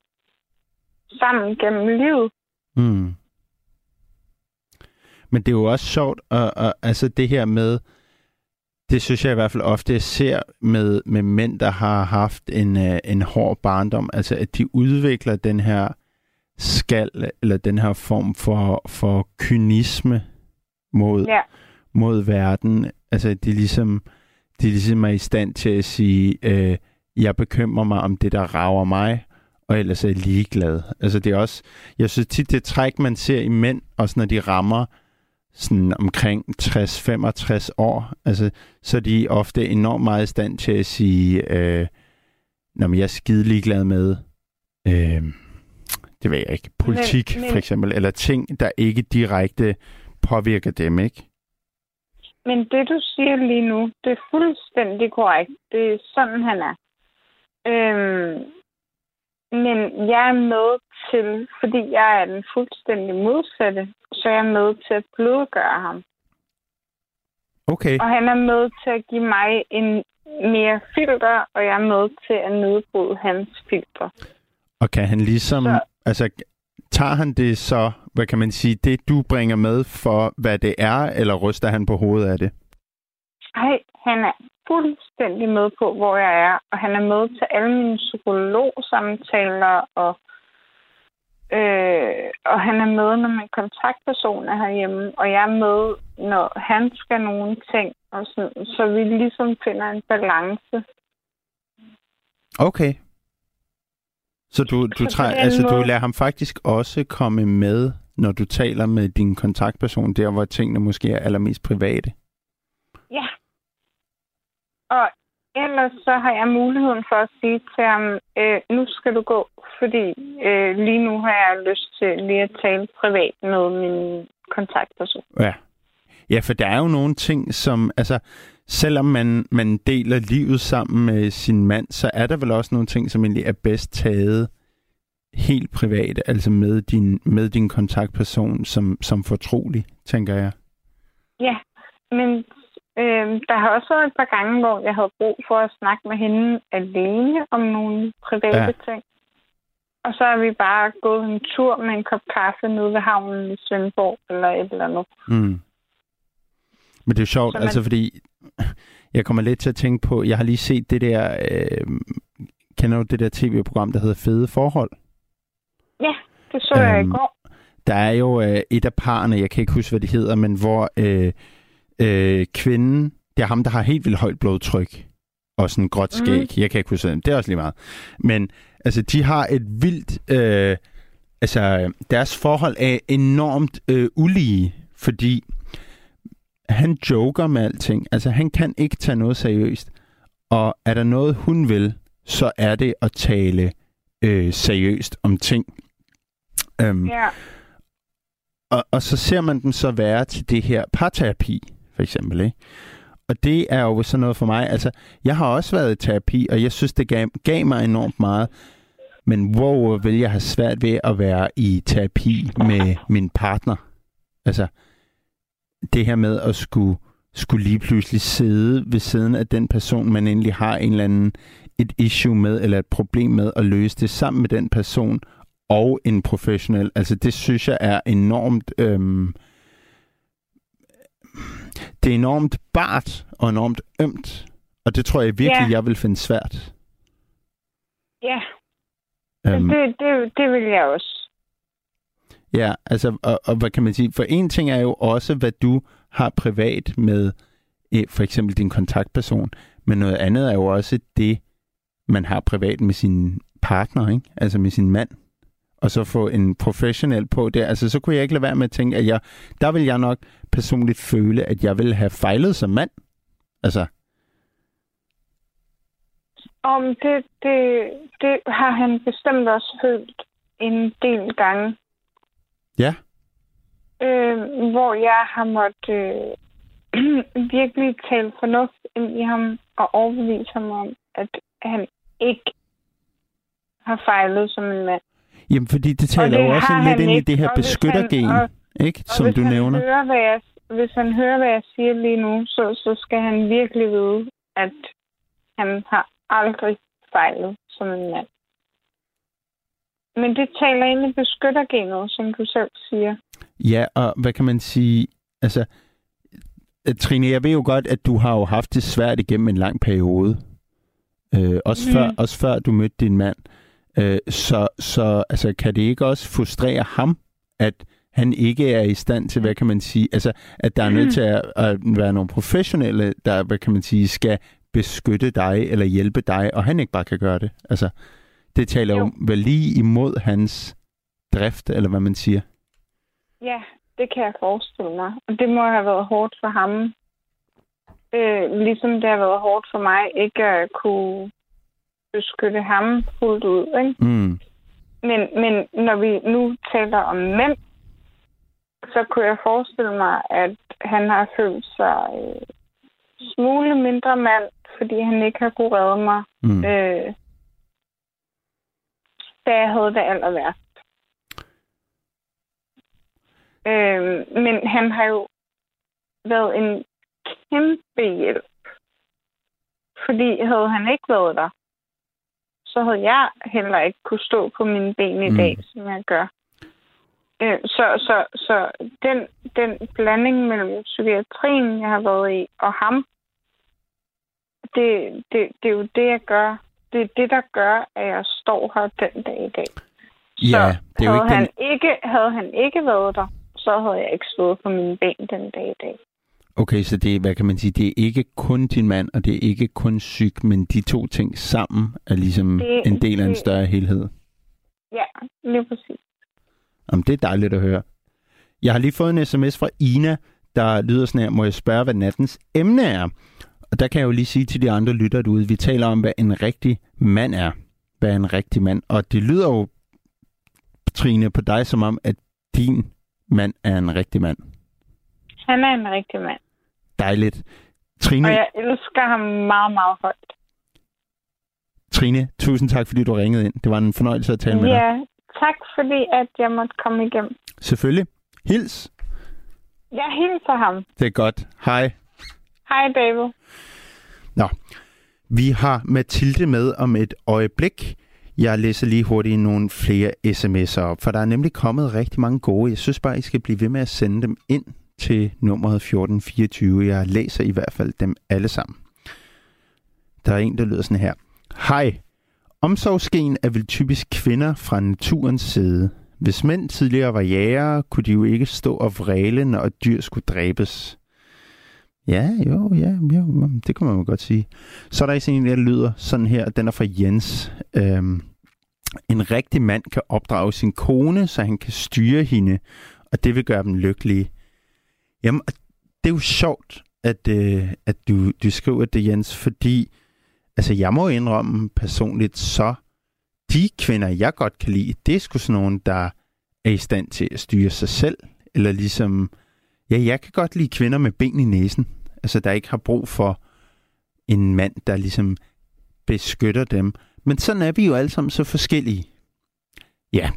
sammen gennem livet. Mm. Men det er jo også sjovt, at, at, altså det her med, det synes jeg i hvert fald ofte, jeg ser med, med mænd, der har haft en, uh, en hård barndom, altså at de udvikler den her skal, eller den her form for, for kynisme mod, Ja. mod verden. Altså de ligesom, de ligesom er i stand til at sige, øh, jeg bekymrer mig om det, der rager mig, og ellers er jeg ligeglad. Altså det er også, jeg synes tit, det træk, man ser i mænd, også når de rammer sådan omkring 60-65 år, altså, så er de ofte enormt meget i stand til at sige, øh, når jeg er skide ligeglad med, øh, det ved jeg ikke, politik Men- men- for eksempel, eller ting, der ikke direkte påvirker dem, ikke? Men det, du siger lige nu, det er fuldstændig korrekt. Det er sådan, han er. Øhm, men jeg er med til, fordi jeg er den fuldstændig modsatte, så jeg er med til at blødgøre ham. Okay. Og han er med til at give mig en mere filter, og jeg er med til at nedbryde hans filter. Og kan han ligesom, Så- altså tager han det så, hvad kan man sige, det du bringer med for, hvad det er, eller ryster han på hovedet af det? Hej, han er fuldstændig med på, hvor jeg er, og han er med til alle mine psykologsamtaler, og, øh, og han er med, når min kontaktperson er herhjemme, og jeg er med, når han skal nogle ting, og sådan, så vi ligesom finder en balance. Okay. Så du, du, træ, altså, du lader ham faktisk også komme med, når du taler med din kontaktperson, der hvor tingene måske er allermest private? Ja. Og ellers så har jeg muligheden for at sige til ham, øh, nu skal du gå, fordi øh, lige nu har jeg lyst til lige at tale privat med min kontaktperson. Ja. Ja, for der er jo nogle ting, som, altså, selvom man, man deler livet sammen med sin mand, så er der vel også nogle ting, som egentlig er bedst taget helt privat, altså med din, med din kontaktperson som, som fortrolig, tænker jeg. Ja, men øh, der har også været et par gange, hvor jeg havde brug for at snakke med hende alene om nogle private Ja. ting. Og så har vi bare gået en tur med en kop kaffe nede ved havnen i Svendborg eller et eller andet. Mm. Men det er jo sjovt, Så man- altså fordi jeg kommer lidt til at tænke på, jeg har lige set det der, øh, kender du det der tv-program, der hedder Fede Forhold? Ja, det så jeg i Øhm, går. Der er jo øh, et af parerne, jeg kan ikke huske, hvad det hedder, men hvor øh, øh, kvinden, det er ham, der har helt vildt højt blodtryk og sådan gråt skæg. Mm. Jeg kan ikke huske det. Det er også lige meget. Men altså, de har et vildt... Øh, altså, deres forhold er enormt øh, ulige, fordi han joker med alting. Altså, han kan ikke tage noget seriøst. Og er der noget, hun vil, så er det at tale øh, seriøst om ting. Øhm, Ja, og, og så ser man dem så være til det her parterapi, for eksempel. Ikke? Og det er jo sådan noget for mig. Altså, jeg har også været i terapi, og jeg synes, det gav, gav mig enormt meget. Men wow, hvor vil jeg have svært ved at være i terapi med min partner. Altså, det her med at skulle, skulle lige pludselig sidde ved siden af den person, man endelig har en eller anden et issue med, eller et problem med, at løse det sammen med den person, og en professionel. Altså det synes jeg er enormt... Øhm, det er enormt bart og enormt ømt. Og det tror jeg virkelig, Ja. jeg vil finde svært. ja. Øhm, Det, det, det vil jeg også. ja, altså, og, og hvad kan man sige? For en ting er jo også, hvad du har privat med for eksempel din kontaktperson. Men noget andet er jo også det, man har privat med sin partner, ikke? Altså med sin mand. Og så få en professionel på det. Altså, så kunne jeg ikke lade være med at tænke, at jeg, der vil jeg nok personligt føle, at jeg vil have fejlet som mand. Altså, Om det, det, det har han bestemt også følt en del gange. ja. øh, hvor jeg har måttet øh, virkelig tale fornuft ind i ham og overbevise ham om, at han ikke har fejlet som en mand. Jamen, fordi det taler det jo også lidt ind i det her beskyttergen, han- og- ikke? Som du nævner. Hører, hvad jeg, hvis han hører, hvad jeg siger lige nu, så, så skal han virkelig vide, at han har aldrig fejlet som en mand. Men det taler ind i beskyttergenet, som du selv siger. Ja, og hvad kan man sige? Altså, øh, Trine, jeg ved jo godt, at du har jo haft det svært igennem en lang periode. Øh, også, Mm. før, også før du mødte din mand. Øh, så så altså, kan det ikke også frustrere ham, at han ikke er i stand til, hvad kan man sige, altså, at der er nødt til at, at være nogle professionelle, der, hvad kan man sige, skal beskytte dig eller hjælpe dig, og han ikke bare kan gøre det. Altså, det taler jo, Jo. jo vel lige imod hans drift, eller hvad man siger. Ja, det kan jeg forestille mig. Og det må have været hårdt for ham. Øh, ligesom det har været hårdt for mig ikke at kunne beskytte ham fuldt ud. Ikke? Mm. Men, men når vi nu taler om mænd, så kunne jeg forestille mig, at han har følt sig øh, smule mindre mand, fordi han ikke har kunne redde mig, Mm. øh, da jeg havde det aller værst. Øh, men han har jo været en kæmpe hjælp. Fordi havde han ikke været der, så havde jeg heller ikke kunne stå på mine ben i Mm. dag, som jeg gør. Øh, så så, så den, den blanding mellem psykiatrien, jeg har været i, og ham, det, det, det er jo det, jeg gør. Det er det, der gør, at jeg står her den dag i dag. Ja, det er jo havde, ikke han den... ikke, havde han ikke været der, så havde jeg ikke stået på mine ben den dag i dag. Okay, så det hvad kan man sige, det er ikke kun din mand, og det er ikke kun syg, men de to ting sammen er ligesom Det- en del af en større helhed. Ja, lige præcis. Om det er dejligt at høre. Jeg har lige fået en sms fra Ina, der lyder sådan her, må jeg spørge, hvad nattens emne er? Og der kan jeg jo lige sige til de andre lyttere derude, vi taler om, hvad en rigtig mand er. Hvad er en rigtig mand? Og det lyder jo, Trine, på dig som om, at din mand er en rigtig mand. Han er en rigtig mand. Dejligt. Trine, Og jeg elsker ham meget, meget højt. Trine, tusind tak, fordi du ringede ind. Det var en fornøjelse at tale med dig. Ja, tak fordi, at jeg måtte komme igennem. Selvfølgelig. Hils. Jeg hilser ham. Det er godt. Hej. Hej, David. Vi har Mathilde med om et øjeblik. Jeg læser lige hurtigt nogle flere sms'er op, for der er nemlig kommet rigtig mange gode. Jeg synes bare, I skal blive ved med at sende dem ind til nummeret 1424. Jeg læser i hvert fald dem alle sammen. Der er en, der lyder sådan her. Hej. Omsorgsgen er vel typisk kvinder fra naturens side. Hvis mænd tidligere var jægere, kunne de jo ikke stå og vræle, når et dyr skulle dræbes. Ja, jo, ja, jo, det kan man jo godt sige. Så er der en, der lyder sådan her, den er fra Jens. Øhm, en rigtig mand kan opdrage sin kone, så han kan styre hende, og det vil gøre dem lykkelige. Jamen, det er jo sjovt, at, øh, at du, du skriver det, Jens, fordi altså, jeg må indrømme personligt, så de kvinder, jeg godt kan lide, det er sgu sådan nogen, der er i stand til at styre sig selv, eller ligesom, ja, jeg kan godt lide kvinder med ben i næsen, altså der ikke har brug for en mand, der ligesom beskytter dem. Men sådan er vi jo alle sammen så forskellige. Ja.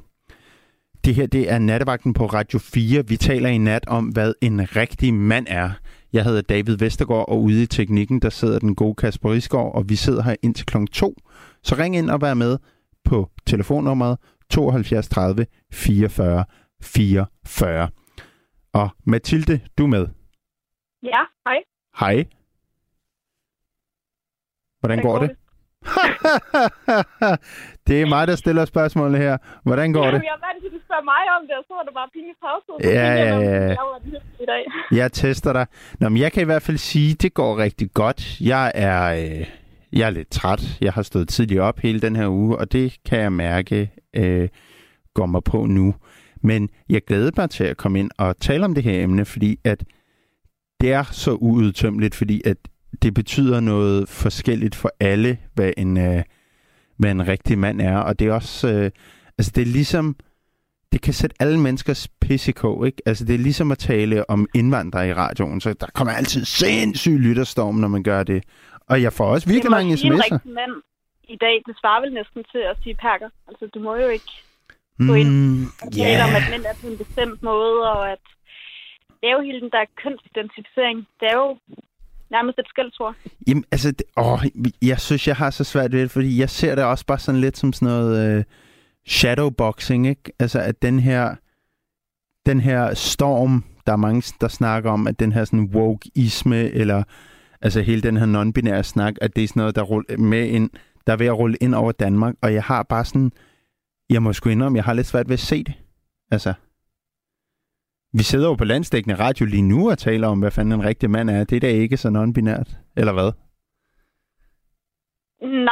Det her, det er nattevagten på Radio 4. Vi taler i nat om, hvad en rigtig mand er. Jeg hedder David Vestergaard, og ude i teknikken, der sidder den gode Kasper Risgaard, og vi sidder her indtil klokken 2. Så ring ind og vær med på telefonnummeret 72 30 44 44. Og Mathilde, du er med. Ja, hej. Hej. Hvordan går det? det er mig, der stiller spørgsmålene her. Hvordan går det? Jamen, jeg er vant til, at du spørger mig om det, og så var det bare pinligt pause. Ja, ja, ja. Jeg i dag. Jeg tester dig. Nå, men jeg kan i hvert fald sige, at det går rigtig godt. Jeg er, øh, jeg er lidt træt. Jeg har stået tidligt op hele den her uge, og det kan jeg mærke øh, går mig på nu. Men jeg glæder mig til at komme ind og tale om det her emne, fordi at det er så uudtømmeligt, fordi at det betyder noget forskelligt for alle, hvad en, øh, hvad en rigtig mand er. Og det er også, øh, altså det er ligesom, det kan sætte alle menneskers pis i kog, ikke? Altså det er ligesom at tale om indvandrere i radioen, så der kommer altid sindssyg lytterstorm, når man gør det. Og jeg får også virkelig Det må mange sige en sms'er. rigtig mand i dag, det svarer vel næsten til at sige perker. Altså, du må jo ikke gå ind Mm, tale om, at mænd er på en bestemt måde, og at det er jo hele den der kønsidentificering. Det er jo nærmest et skældsord. Jamen, altså, det, åh, jeg synes, jeg har så svært ved det, fordi jeg ser det også bare sådan lidt som sådan noget øh, shadowboxing, ikke? Altså, at den her, den her storm, der er mange, der snakker om, at den her sådan wokeisme, eller altså hele den her non-binære snak, at det er sådan noget, der, ruller med ind, der er ved at rulle ind over Danmark, og jeg har bare sådan, jeg må sgu indrømme, jeg har lidt svært ved at se det. Altså, vi sidder jo på landstækkende radio lige nu og taler om, hvad fanden en rigtig mand er. Det er da ikke så non-binært, eller hvad?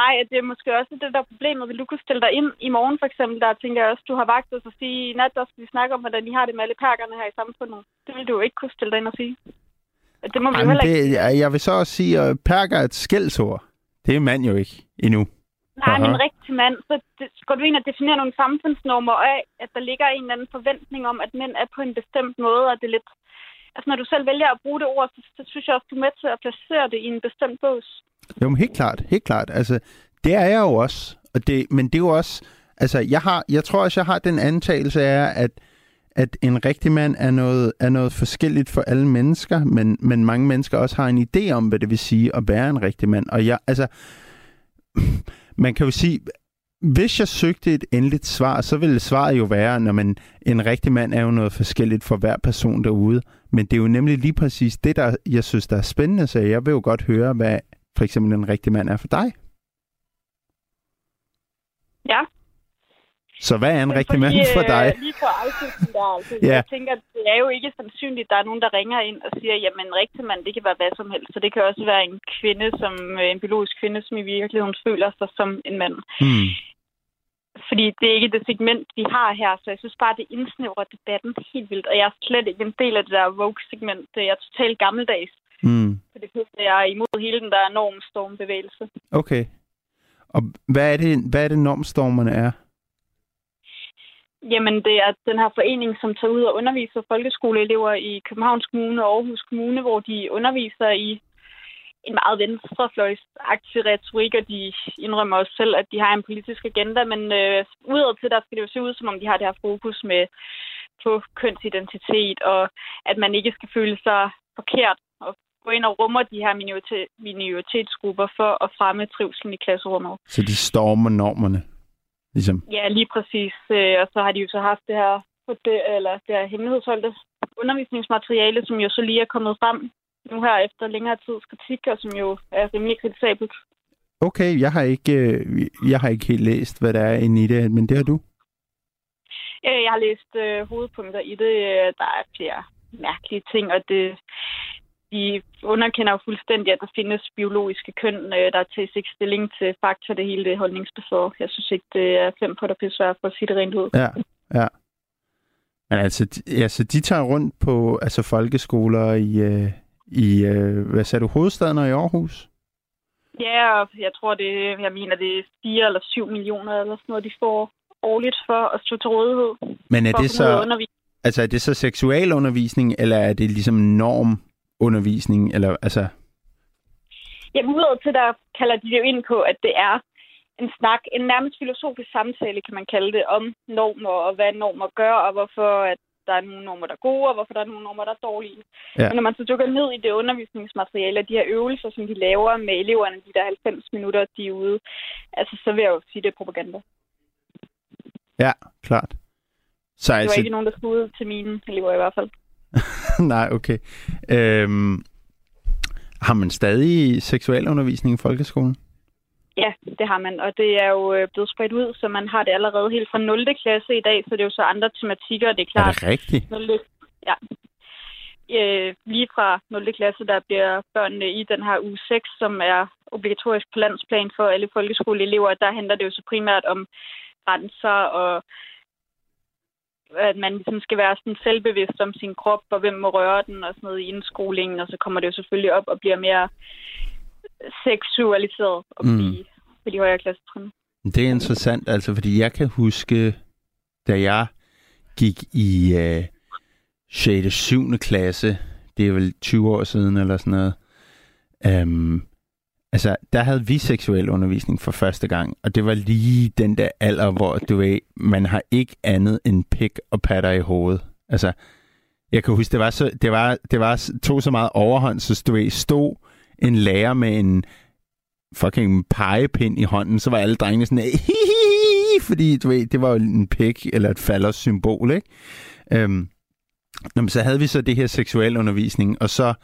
Nej, det er måske også det der er problemet. Vil du kunne stille dig ind i morgen for eksempel, der tænker jeg også, du har vagt os at sige, i nat der skal vi snakke om, hvordan I har det med alle perkerne her i samfundet. Det vil du jo ikke kunne stille dig ind og sige. Og Det må vi Jamen, heller ikke. det, jeg- jeg vil så også sige, at perker er et skældsord. Det er mand jo ikke endnu. Nej, men Aha. en rigtig mand, så går du ind og definerer nogle samfundsnormer af, at der ligger en eller anden forventning om, at mænd er på en bestemt måde, og det er lidt... Altså, når du selv vælger at bruge det ord, så, så synes jeg også, du er med til at placere det i en bestemt bås. Jo, men helt klart, helt klart. Altså, det er jeg jo også. Og det, men det er jo også... Altså, jeg, har, jeg tror også, jeg har den antagelse af, at, at en rigtig mand er noget, er noget forskelligt for alle mennesker, men, men mange mennesker også har en idé om, hvad det vil sige at være en rigtig mand. Og jeg, altså, man kan jo sige, hvis jeg søgte et endeligt svar, så ville svaret jo være, når man en rigtig mand er jo noget forskelligt for hver person derude. Men det er jo nemlig lige præcis det, der jeg synes, der er spændende. Så jeg vil jo godt høre, hvad for eksempel en rigtig mand er for dig. Ja. Så hvad er en rigtig mand for øh, dig? Lige på afslutningen der, altså, Ja. jeg tænker, det er jo ikke sandsynligt, at der er nogen, der ringer ind og siger, jamen en rigtig mand, det kan være hvad som helst. Så det kan også være en kvinde, som øh, en biologisk kvinde, som i virkeligheden føler sig som en mand. Hmm. Fordi det er ikke det segment, vi har her, så jeg synes bare, det indsnævrer debatten helt vildt. Og jeg er slet ikke en del af det der Vogue-segment. Det er totalt gammeldags. Hmm. For det jeg er imod hele den der normstormbevægelse. Okay. Og hvad er det, hvad er det normstormerne er? Jamen, det er den her forening, som tager ud og underviser folkeskoleelever i Københavns Kommune og Aarhus Kommune, hvor de underviser i en meget venstrefløjsaktiv retorik, og de indrømmer også selv, at de har en politisk agenda, men øh, udad til, der skal det jo se ud, som om de har det her fokus med på kønsidentitet, og at man ikke skal føle sig forkert og gå ind og rummer de her minoritet, minoritetsgrupper for at fremme trivselen i klasserummet. Så de stormer normerne, ligesom. Ja, lige præcis. Øh, Og så har de jo så haft det her, eller det her hemmelighedsholdte undervisningsmateriale, som jo så lige er kommet frem nu her efter længere tids kritik, og som jo er rimelig kritisabelt. Okay, jeg har ikke, øh, jeg har ikke helt læst, hvad der er inde i det, men det har du. Øh, Jeg har læst øh, hovedpunkter i det. Der er flere mærkelige ting, og det, de underkender jo fuldstændig, at der findes biologiske køn, øh, der tages ikke stilling til fakta, det hele det er holdningsbaseret. Jeg synes ikke, det er fem på der pisse for at sige det rent ud. Ja, ja. Men altså, de, altså, de tager rundt på altså, folkeskoler i, øh, i øh, hvad sagde du, hovedstaden og i Aarhus? Ja, og jeg tror, det, jeg mener, det er 4 eller 7 millioner eller sådan noget, de får årligt for at stå til rådighed. Men er det så, altså, er det så seksualundervisning, eller er det ligesom normundervisning? Eller, altså, Jamen, udad til, der kalder de det jo ind på, at det er en snak, en nærmest filosofisk samtale, kan man kalde det, om normer og hvad normer gør, og hvorfor at der er nogle normer, der er gode, og hvorfor der er nogle normer, der er dårlige. Ja. Men når man så dykker ned i det undervisningsmateriale, og de her øvelser, som de laver med eleverne, de der 90 minutter, de er ude, altså så vil jeg jo sige, det er propaganda. ja, klart. Så Det var altså, ikke nogen, der skulle ud til mine elever i hvert fald. nej, okay. Øhm, har man stadig seksualundervisning i folkeskolen? Ja, det har man, og det er jo øh, blevet spredt ud, så man har det allerede helt fra 0. klasse i dag, så det er jo så andre tematikker, og det er Er klart, det rigtigt? 0. Ja. Øh, lige fra 0. klasse, der bliver børnene i den her uge 6, som er obligatorisk på landsplan for alle folkeskoleelever. Der handler det jo så primært om grænser og at man ligesom skal være sådan selvbevidst om sin krop, og hvem må røre den og sådan noget i indskolingen, og så kommer det jo selvfølgelig op og bliver mere seksualiseret op Mm. i, på de højere klassetrin. Det er interessant, altså, fordi jeg kan huske, da jeg gik i øh, 6. 7. klasse, det er vel 20 år siden eller sådan noget, øhm, altså, der havde vi seksuel undervisning for første gang, og det var lige den der alder, hvor du ved, man har ikke andet end pik og patter i hovedet. Altså, jeg kan huske, det var, så, det var, det var tog så meget overhånd, så du ved, stod en lærer med en fucking pegepind i hånden, så var alle drengene sådan, Hihihi! fordi du ved, det var jo en pik eller et falders symbol, ikke? Øhm, så havde vi så det her seksuel undervisning, og så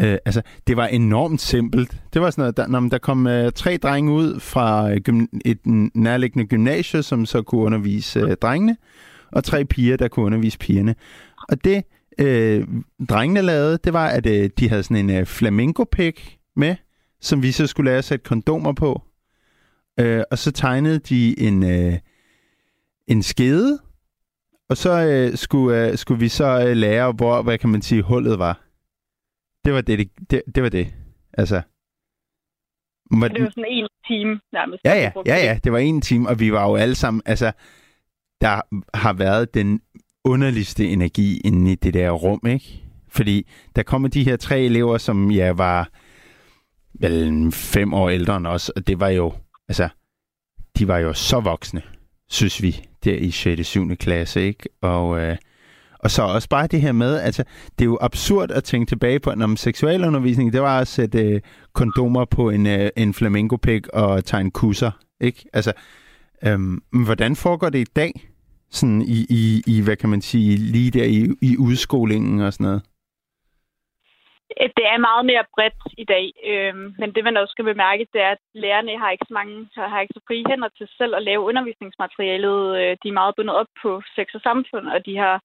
Øh, altså, det var enormt simpelt. Det var sådan noget, der, når der kom øh, tre drenge ud fra øh, gym, et nærliggende gymnasie, som så kunne undervise øh, drengene, og tre piger, der kunne undervise pigerne. Og det, øh, drengene lavede, det var, at øh, de havde sådan en øh, flamingo med, som vi så skulle lære at sætte kondomer på. Øh, og så tegnede de en, øh, en skede, og så øh, skulle, øh, skulle vi så øh, lære, hvor, hvad kan man sige, hullet var det var det, det, det var det. Altså, var, det var sådan en time nærmest. Ja, ja, ja, ja, det var en time, og vi var jo alle sammen, altså, der har været den underligste energi inde i det der rum, ikke? Fordi der kommer de her tre elever, som ja, var vel fem år ældre end os, og det var jo, altså, de var jo så voksne, synes vi, der i 6. og 7. klasse, ikke? Og øh, og så også bare det her med, altså, det er jo absurd at tænke tilbage på, når seksualundervisning, det var at sætte øh, kondomer på en, øh, en flamingopik og tegne kusser, ikke? Altså, øhm, hvordan foregår det i dag? Sådan i, i, i, hvad kan man sige, lige der i, i udskolingen og sådan noget? Øh, det er meget mere bredt i dag, øhm, men det man også skal bemærke, det er, at lærerne har ikke så mange, har ikke så frie hænder til selv at lave undervisningsmaterialet. Øh, de er meget bundet op på sex og samfund, og de har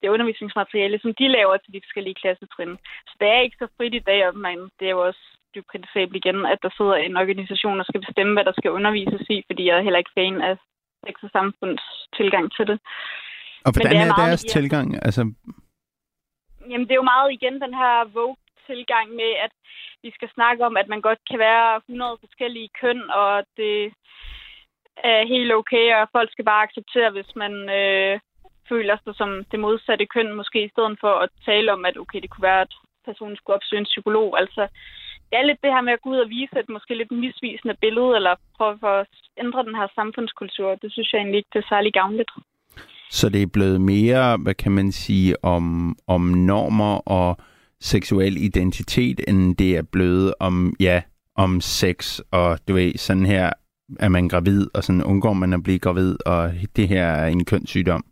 det undervisningsmateriale, som de laver til de forskellige klassetrin. Så det er ikke så frit i dag, og man, det er jo også dybt kritisabelt igen, at der sidder en organisation, der skal bestemme, hvad der skal undervises i, fordi jeg er heller ikke fan af sex og samfunds tilgang til det. Og hvordan Men det er, er deres tilgang? Altså... Jamen, det er jo meget igen den her Vogue-tilgang med, at vi skal snakke om, at man godt kan være 100 forskellige køn, og det er helt okay, og folk skal bare acceptere, hvis man øh, føler sig som det modsatte køn, måske i stedet for at tale om, at okay, det kunne være, at personen skulle opsøge en psykolog. Altså, det er lidt det her med at gå ud og vise et måske lidt misvisende billede, eller prøve for at ændre den her samfundskultur. Det synes jeg egentlig ikke, det er særlig gavnligt. Så det er blevet mere, hvad kan man sige, om, om normer og seksuel identitet, end det er blevet om, ja, om sex, og du ved, sådan her er man gravid, og sådan undgår man at blive gravid, og det her er en kønssygdom.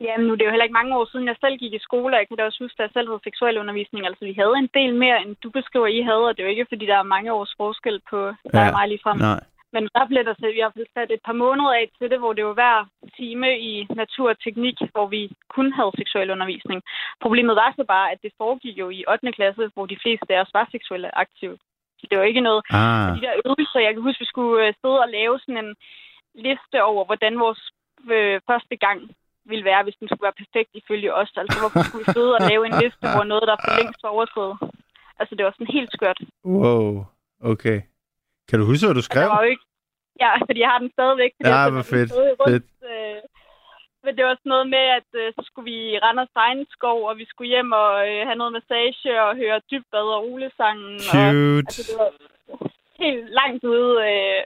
Jamen, nu det er jo heller ikke mange år siden, jeg selv gik i skole, og jeg kan da også huske, at jeg selv havde seksuel undervisning. Altså, vi havde en del mere, end du beskriver, I havde, og det er jo ikke, fordi der er mange års forskel på der ja, er mig lige frem. Nej. Men der blev der vi har sat et par måneder af til det, hvor det var hver time i natur og teknik, hvor vi kun havde seksuel undervisning. Problemet var så bare, at det foregik jo i 8. klasse, hvor de fleste af os var seksuelle aktive. Så det var ikke noget ah. de der øvelser. Jeg kan huske, vi skulle øh, sidde og lave sådan en liste over, hvordan vores øh, første gang ville være, hvis den skulle være perfekt ifølge os. Altså, hvorfor skulle vi sidde og lave en liste, hvor noget, der for længst var overstået? Altså, det var sådan helt skørt. Wow, okay. Kan du huske, hvad du skrev? Altså, var jo ikke... Ja, fordi jeg har den stadigvæk. Ja, hvor fedt. Rundt, fedt. Øh, men det var sådan noget med, at øh, så skulle vi i Randers Regnskov, og vi skulle hjem og øh, have noget massage og høre dybbad og rulesangen. Cute. Og, altså, det var helt langt ude øh,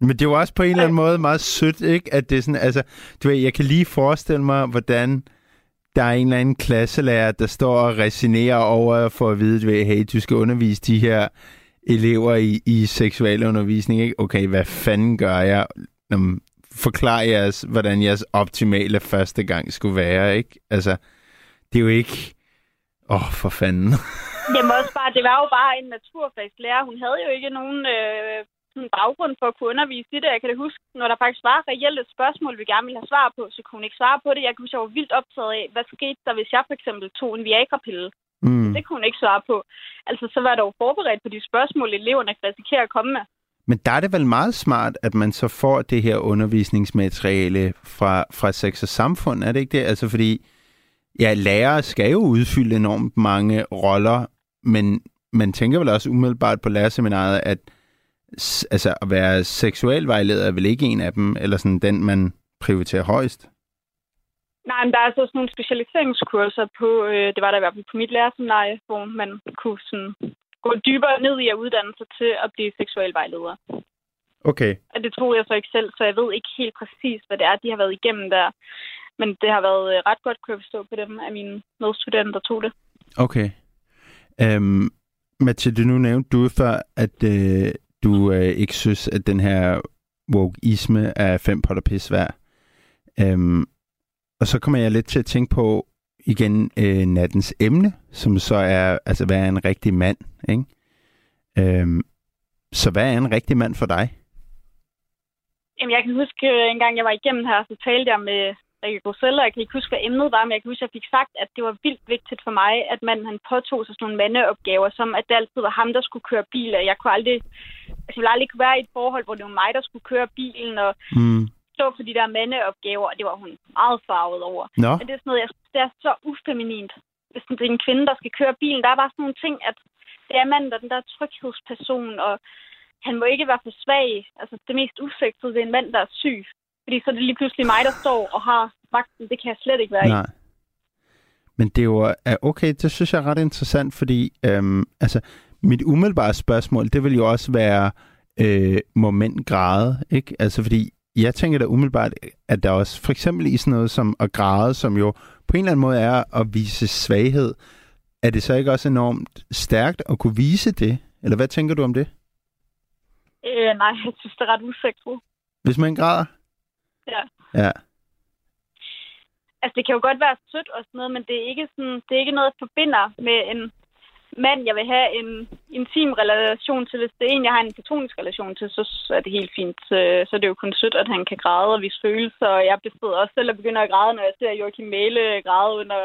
men det er jo også på en eller anden måde meget sødt, ikke? At det er sådan, altså, du ved, jeg kan lige forestille mig, hvordan der er en eller anden klasselærer, der står og resignerer over for at vide, ved, hey, du skal undervise de her elever i, i seksualundervisning, ikke? Okay, hvad fanden gør jeg? Jamen, forklar jeres, hvordan jeres optimale første gang skulle være, ikke? Altså, det er jo ikke... Åh, oh, for fanden. Jamen også bare, det var jo bare en naturfagslærer. Hun havde jo ikke nogen øh, sådan baggrund for at kunne undervise i det. Jeg kan da huske, når der faktisk var reelt et spørgsmål, vi gerne ville have svar på, så kunne hun ikke svare på det. Jeg kunne jeg var vildt optaget af, hvad skete der, hvis jeg for eksempel tog en Viagra-pille? Mm. Det kunne hun ikke svare på. Altså, så var der jo forberedt på de spørgsmål, eleverne kan risikere at komme med. Men der er det vel meget smart, at man så får det her undervisningsmateriale fra, fra sex og samfund, er det ikke det? Altså fordi, ja, lærere skal jo udfylde enormt mange roller, men man tænker vel også umiddelbart på lærerseminaret, at altså at være seksuel vejleder er vel ikke en af dem, eller sådan den, man prioriterer højst? Nej, men der er altså sådan nogle specialiseringskurser på, øh, det var der i hvert fald på mit lærersemiнаrie, hvor man kunne sådan gå dybere ned i at uddanne sig til at blive seksuel vejleder. Okay. Og det tog jeg så ikke selv, så jeg ved ikke helt præcis, hvad det er, de har været igennem der. Men det har været øh, ret godt, kunne jeg forstå på dem, af mine medstudenter, der tog det. Okay. Øhm, Mathilde, nu nævnte du før, at øh, du øh, ikke synes, at den her wokeisme er fem potter pis værd. Øhm, og så kommer jeg lidt til at tænke på igen øh, nattens emne, som så er, altså hvad er en rigtig mand, ikke? Øhm, så hvad er en rigtig mand for dig? Jamen, jeg kan huske, øh, en gang jeg var igennem her, så talte jeg med Rikke Groselle, og jeg kan ikke huske, hvad emnet var, men jeg kan huske, at jeg fik sagt, at det var vildt vigtigt for mig, at manden han påtog sig sådan nogle mandeopgaver, som at det altid var ham, der skulle køre bil, og jeg kunne aldrig, altså, jeg ville aldrig kunne være i et forhold, hvor det var mig, der skulle køre bilen, og Mm. stå for de der mandeopgaver, og det var hun meget farvet over. Nå, Men det er sådan noget, jeg synes, det er så ufeminint. Hvis det er en kvinde, der skal køre bilen, der er bare sådan nogle ting, at det er manden, der er den der tryghedsperson, og han må ikke være for svag. Altså, det mest usexede, det er en mand, der er syg. Fordi så er det lige pludselig mig, der står og har vagten. Det kan jeg slet ikke være i. nej. Men det er jo, okay, det synes jeg er ret interessant, fordi øhm, altså, mit umiddelbare spørgsmål, det vil jo også være, øh, græde, ikke? Altså, fordi jeg tænker da umiddelbart, at der også, for eksempel i sådan noget som at græde, som jo på en eller anden måde er at vise svaghed, er det så ikke også enormt stærkt at kunne vise det? Eller hvad tænker du om det? Øh, nej, jeg synes, det er ret usexet. Hvis man græder? Ja. Ja. Altså, det kan jo godt være sødt og sådan noget, men det er ikke, sådan, det er ikke noget, jeg forbinder med en mand, jeg vil have en intim relation til. Hvis det er en, jeg har en platonisk relation til, så er det helt fint. Så er det jo kun sødt, at han kan græde og vise følelser. Og jeg bestod også selv at begynde at græde, når jeg ser Joachim Mæle græde under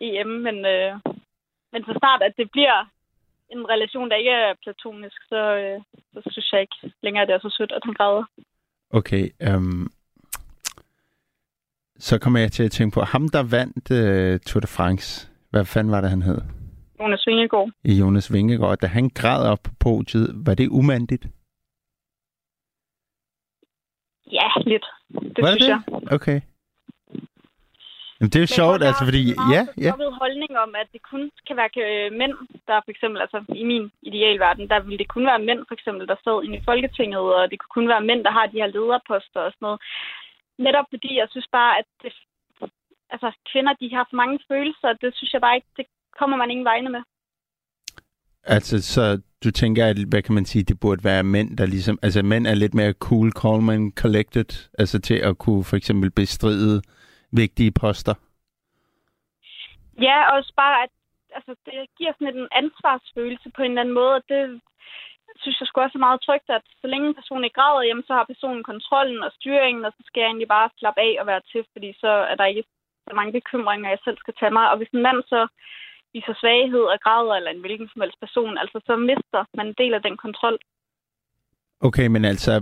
EM. Men, øh, men så snart, at det bliver en relation, der ikke er platonisk, så, øh, så synes jeg ikke længere, at det er så sødt, at han græder. Okay, øhm, så kommer jeg til at tænke på, ham der vandt øh, Tour de France, hvad fanden var det, han hed? Jonas Vingegaard. I Jonas Vingegaard, da han græd op på podiet, var det umandigt? Ja, lidt. Det var synes det jeg. Okay. Jamen, det er jo Men sjovt, jeg altså, fordi... Ja, ja. forstoppet holdning om, at det kun kan være øh, mænd, der for eksempel, altså i min idealverden, der ville det kun være mænd, for eksempel, der sad inde i Folketinget, og det kunne kun være mænd, der har de her lederposter og sådan noget. Netop fordi jeg synes bare, at det, altså, kvinder, de har for mange følelser, og det synes jeg bare ikke, det kommer man ingen vegne med. Altså, så du tænker, at, hvad kan man sige, det burde være mænd, der ligesom... Altså, mænd er lidt mere cool, calm and collected, altså til at kunne for eksempel bestride vigtige poster. Ja, også bare, at altså, det giver sådan en ansvarsfølelse på en eller anden måde, og det synes jeg sgu også er meget trygt, at så længe personen ikke græder, jamen, så har personen kontrollen og styringen, og så skal jeg egentlig bare slappe af og være til, fordi så er der ikke så mange bekymringer, jeg selv skal tage mig. Og hvis en mand så viser svaghed og græder, eller en hvilken som helst person, altså så mister man en del af den kontrol. Okay, men altså,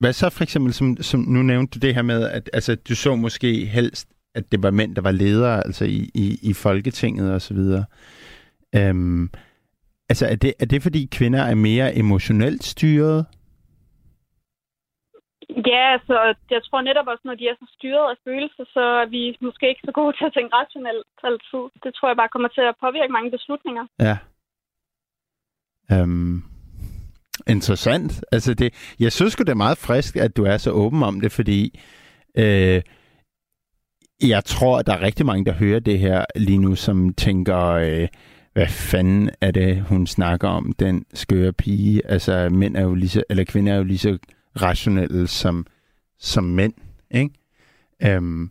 hvad så for eksempel, som, som nu nævnte du det her med, at altså, du så måske helst, at det var mænd, der var ledere, altså i, i, i Folketinget og så videre. Øhm, altså, er det, er det fordi kvinder er mere emotionelt styret? Ja, altså, jeg tror netop også, når de er så styret af følelser, så er vi måske ikke så gode til at tænke rationelt altid. Det tror jeg bare kommer til at påvirke mange beslutninger. Ja. Øhm, interessant. Altså det, jeg synes det er meget frisk, at du er så åben om det, fordi øh, jeg tror, at der er rigtig mange, der hører det her lige nu, som tænker, øh, hvad fanden er det, hun snakker om, den skøre pige? Altså, mænd er jo lige så, eller kvinder er jo lige så rationelle som, som mænd, ikke? Øhm,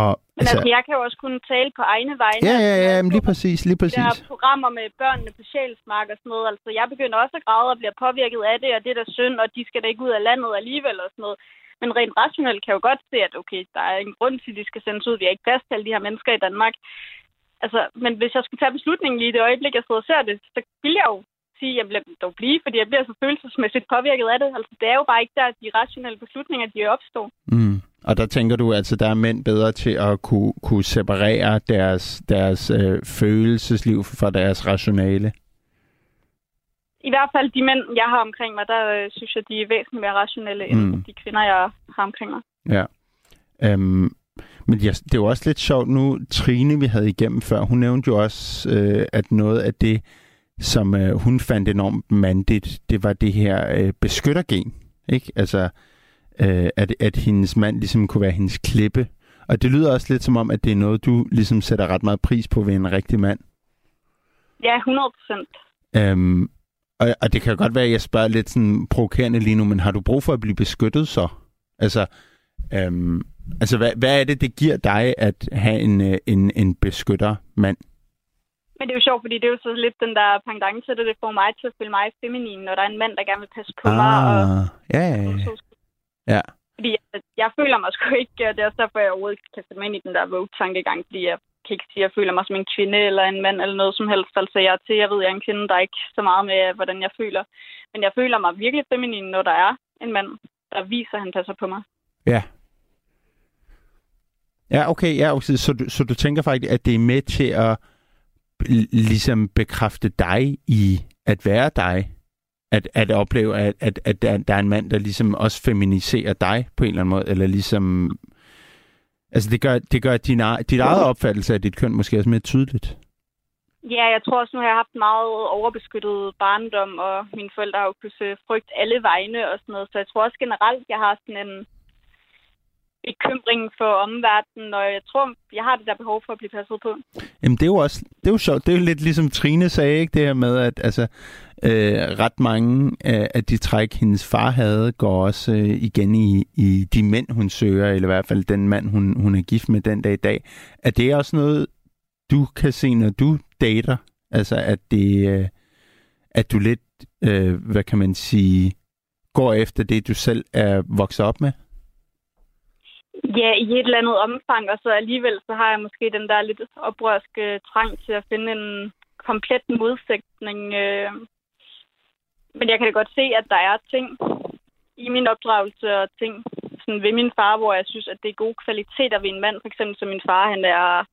og, Men altså, altså, jeg kan jo også kunne tale på egne vegne. ja, ja, ja, Altså, men lige præcis, lige Der præcis. er programmer med børnene på sjælsmark og sådan noget. Altså, jeg begynder også at græde og bliver påvirket af det, og det er da synd, og de skal da ikke ud af landet alligevel og sådan noget. Men rent rationelt kan jeg jo godt se, at okay, der er en grund til, at de skal sendes ud. Vi har ikke plads til alle de her mennesker i Danmark. Altså, men hvis jeg skulle tage beslutningen lige i det øjeblik, jeg sidder og ser det, så vil jeg jo sige, at jeg bliver dog blive, fordi jeg bliver så følelsesmæssigt påvirket af det. Altså, det er jo bare ikke der, de rationelle beslutninger, de opstår. Mm. Og der tænker du altså, der er mænd bedre til at kunne, kunne separere deres, deres øh, følelsesliv fra deres rationale? I hvert fald de mænd, jeg har omkring mig, der øh, synes jeg, de er væsentligt mere rationelle end Mm. de kvinder, jeg har omkring mig. Ja. Øhm, Men ja, det er jo også lidt sjovt nu, Trine, vi havde igennem før, hun nævnte jo også, øh, at noget af det, som øh, hun fandt enormt mandigt, det var det her øh, beskyttergen. Ikke? Altså, øh, at, at hendes mand ligesom kunne være hendes klippe. Og det lyder også lidt som om, at det er noget, du ligesom sætter ret meget pris på ved en rigtig mand. Ja, 100 procent. Øhm, og, og det kan godt være, at jeg spørger lidt sådan provokerende lige nu, men har du brug for at blive beskyttet så? Altså, øhm, altså hvad, hvad er det, det giver dig at have en, øh, en, en beskytter mand? Men det er jo sjovt, fordi det er jo så lidt den der pendant til det. Det får mig til at føle mig feminin, når der er en mand, der gerne vil passe på ah, mig. Og, ja, ja, ja. ja. Fordi jeg, jeg føler mig sgu ikke, og det er også derfor, jeg overhovedet kan sætte mig ind i den der vogue-tankegang, fordi jeg kan ikke sige, at jeg føler mig som en kvinde eller en mand eller noget som helst. Altså jeg er til, jeg ved, jeg er en kvinde, der er ikke så meget med, hvordan jeg føler. Men jeg føler mig virkelig feminin, når der er en mand, der viser, at han passer på mig. Ja. Ja, okay. Ja, okay. Så, du, så du tænker faktisk, at det er med til at ligesom bekræfte dig i at være dig? At, at opleve, at, at, at der, der er en mand, der ligesom også feminiserer dig på en eller anden måde, eller ligesom... Altså, det gør, det gør din, dit eget opfattelse af dit køn måske også mere tydeligt. Ja, jeg tror også, nu har jeg haft meget overbeskyttet barndom, og mine forældre har jo kunnet frygt alle vegne og sådan noget. Så jeg tror også generelt, jeg har sådan en bekymringen for omverdenen, og jeg tror, jeg har det der behov for at blive passet på. Jamen, det er jo også det er jo sjovt. Det er jo lidt ligesom Trine sagde, ikke? Det her med, at altså, øh, ret mange af, af de træk, hendes far havde, går også øh, igen i, i de mænd, hun søger, eller i hvert fald den mand, hun, hun er gift med den dag i dag. Er det også noget, du kan se, når du dater? Altså, at det... Øh, at du lidt, øh, hvad kan man sige, går efter det, du selv er vokset op med? Ja, i et eller andet omfang, og så alligevel så har jeg måske den der lidt oprørske trang til at finde en komplet modsætning. Øh. Men jeg kan da godt se, at der er ting i min opdragelse og ting sådan ved min far, hvor jeg synes, at det er gode kvaliteter ved en mand. For eksempel som min far, han er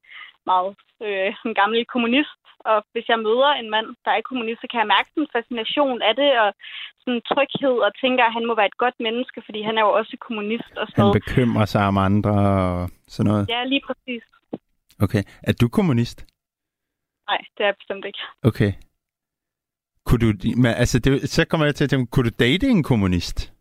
meget øh, en gammel kommunist, og hvis jeg møder en mand, der er kommunist, så kan jeg mærke en fascination af det, og sådan tryghed, og tænker, at han må være et godt menneske, fordi han er jo også kommunist og sådan Han bekymrer sig om andre og sådan noget? Ja, lige præcis. Okay. Er du kommunist? Nej, det er jeg bestemt ikke. Okay. Kunne du, men, altså, det, så kommer jeg til at tænke, kunne du date en kommunist?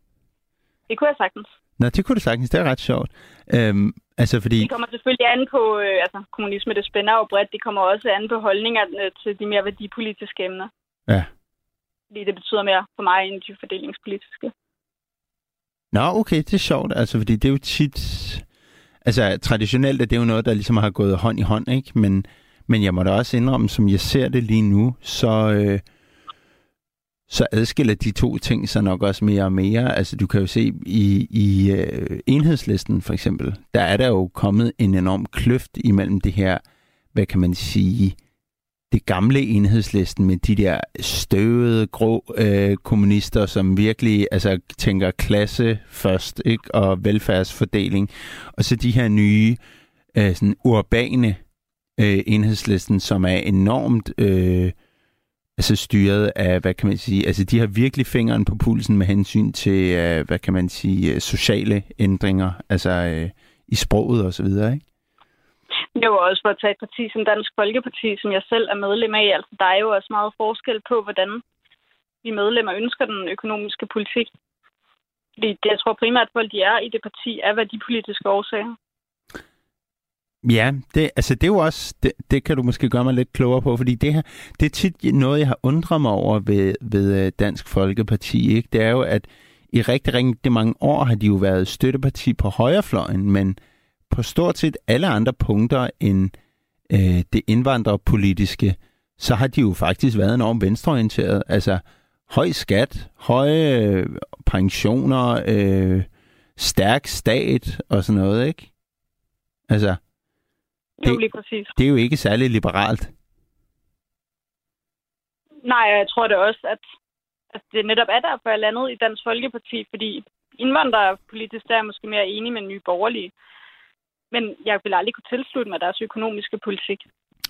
Det kunne jeg sagtens. Nå, det kunne du sagtens. Det er ret sjovt. Øhm, altså, fordi... Det kommer selvfølgelig an på, øh, altså kommunisme, det spænder jo bredt. Det kommer også an på holdningerne til de mere værdipolitiske emner. Ja. Fordi det betyder mere for mig end de fordelingspolitiske. Nå, okay, det er sjovt. Altså, fordi det er jo tit... Altså, traditionelt er det jo noget, der ligesom har gået hånd i hånd, ikke? Men, men jeg må da også indrømme, som jeg ser det lige nu, så... Øh, så adskiller de to ting sig nok også mere og mere. Altså du kan jo se i, i øh, enhedslisten for eksempel, der er der jo kommet en enorm kløft imellem det her, hvad kan man sige, det gamle enhedslisten med de der støvede, grå øh, kommunister, som virkelig altså, tænker klasse først, ikke? og velfærdsfordeling. Og så de her nye, øh, sådan urbane øh, enhedslisten, som er enormt... Øh, altså styret af, hvad kan man sige, altså de har virkelig fingeren på pulsen med hensyn til, øh, hvad kan man sige, øh, sociale ændringer, altså øh, i sproget og så videre, ikke? Det var også for at tage et parti som Dansk Folkeparti, som jeg selv er medlem af. Altså, der er jo også meget forskel på, hvordan vi medlemmer ønsker den økonomiske politik. Fordi det, jeg tror primært, at folk de er i det parti, er værdipolitiske årsager. Ja, det, altså det er jo også, det, det kan du måske gøre mig lidt klogere på, fordi det her, det er tit noget, jeg har undret mig over ved, ved øh, Dansk Folkeparti, ikke? Det er jo, at i rigtig, rigtig mange år har de jo været støtteparti på højrefløjen, men på stort set alle andre punkter end øh, det indvandrerpolitiske, så har de jo faktisk været enormt venstreorienteret. Altså høj skat, høje øh, pensioner, øh, stærk stat og sådan noget, ikke? Altså, det, jo, lige præcis. Det er jo ikke særlig liberalt. Nej, jeg tror det også, at, at det netop er derfor, jeg landet i Dansk Folkeparti, fordi indvandrerpolitisk der er jeg måske mere enig med nye borgerlige. Men jeg vil aldrig kunne tilslutte mig deres økonomiske politik.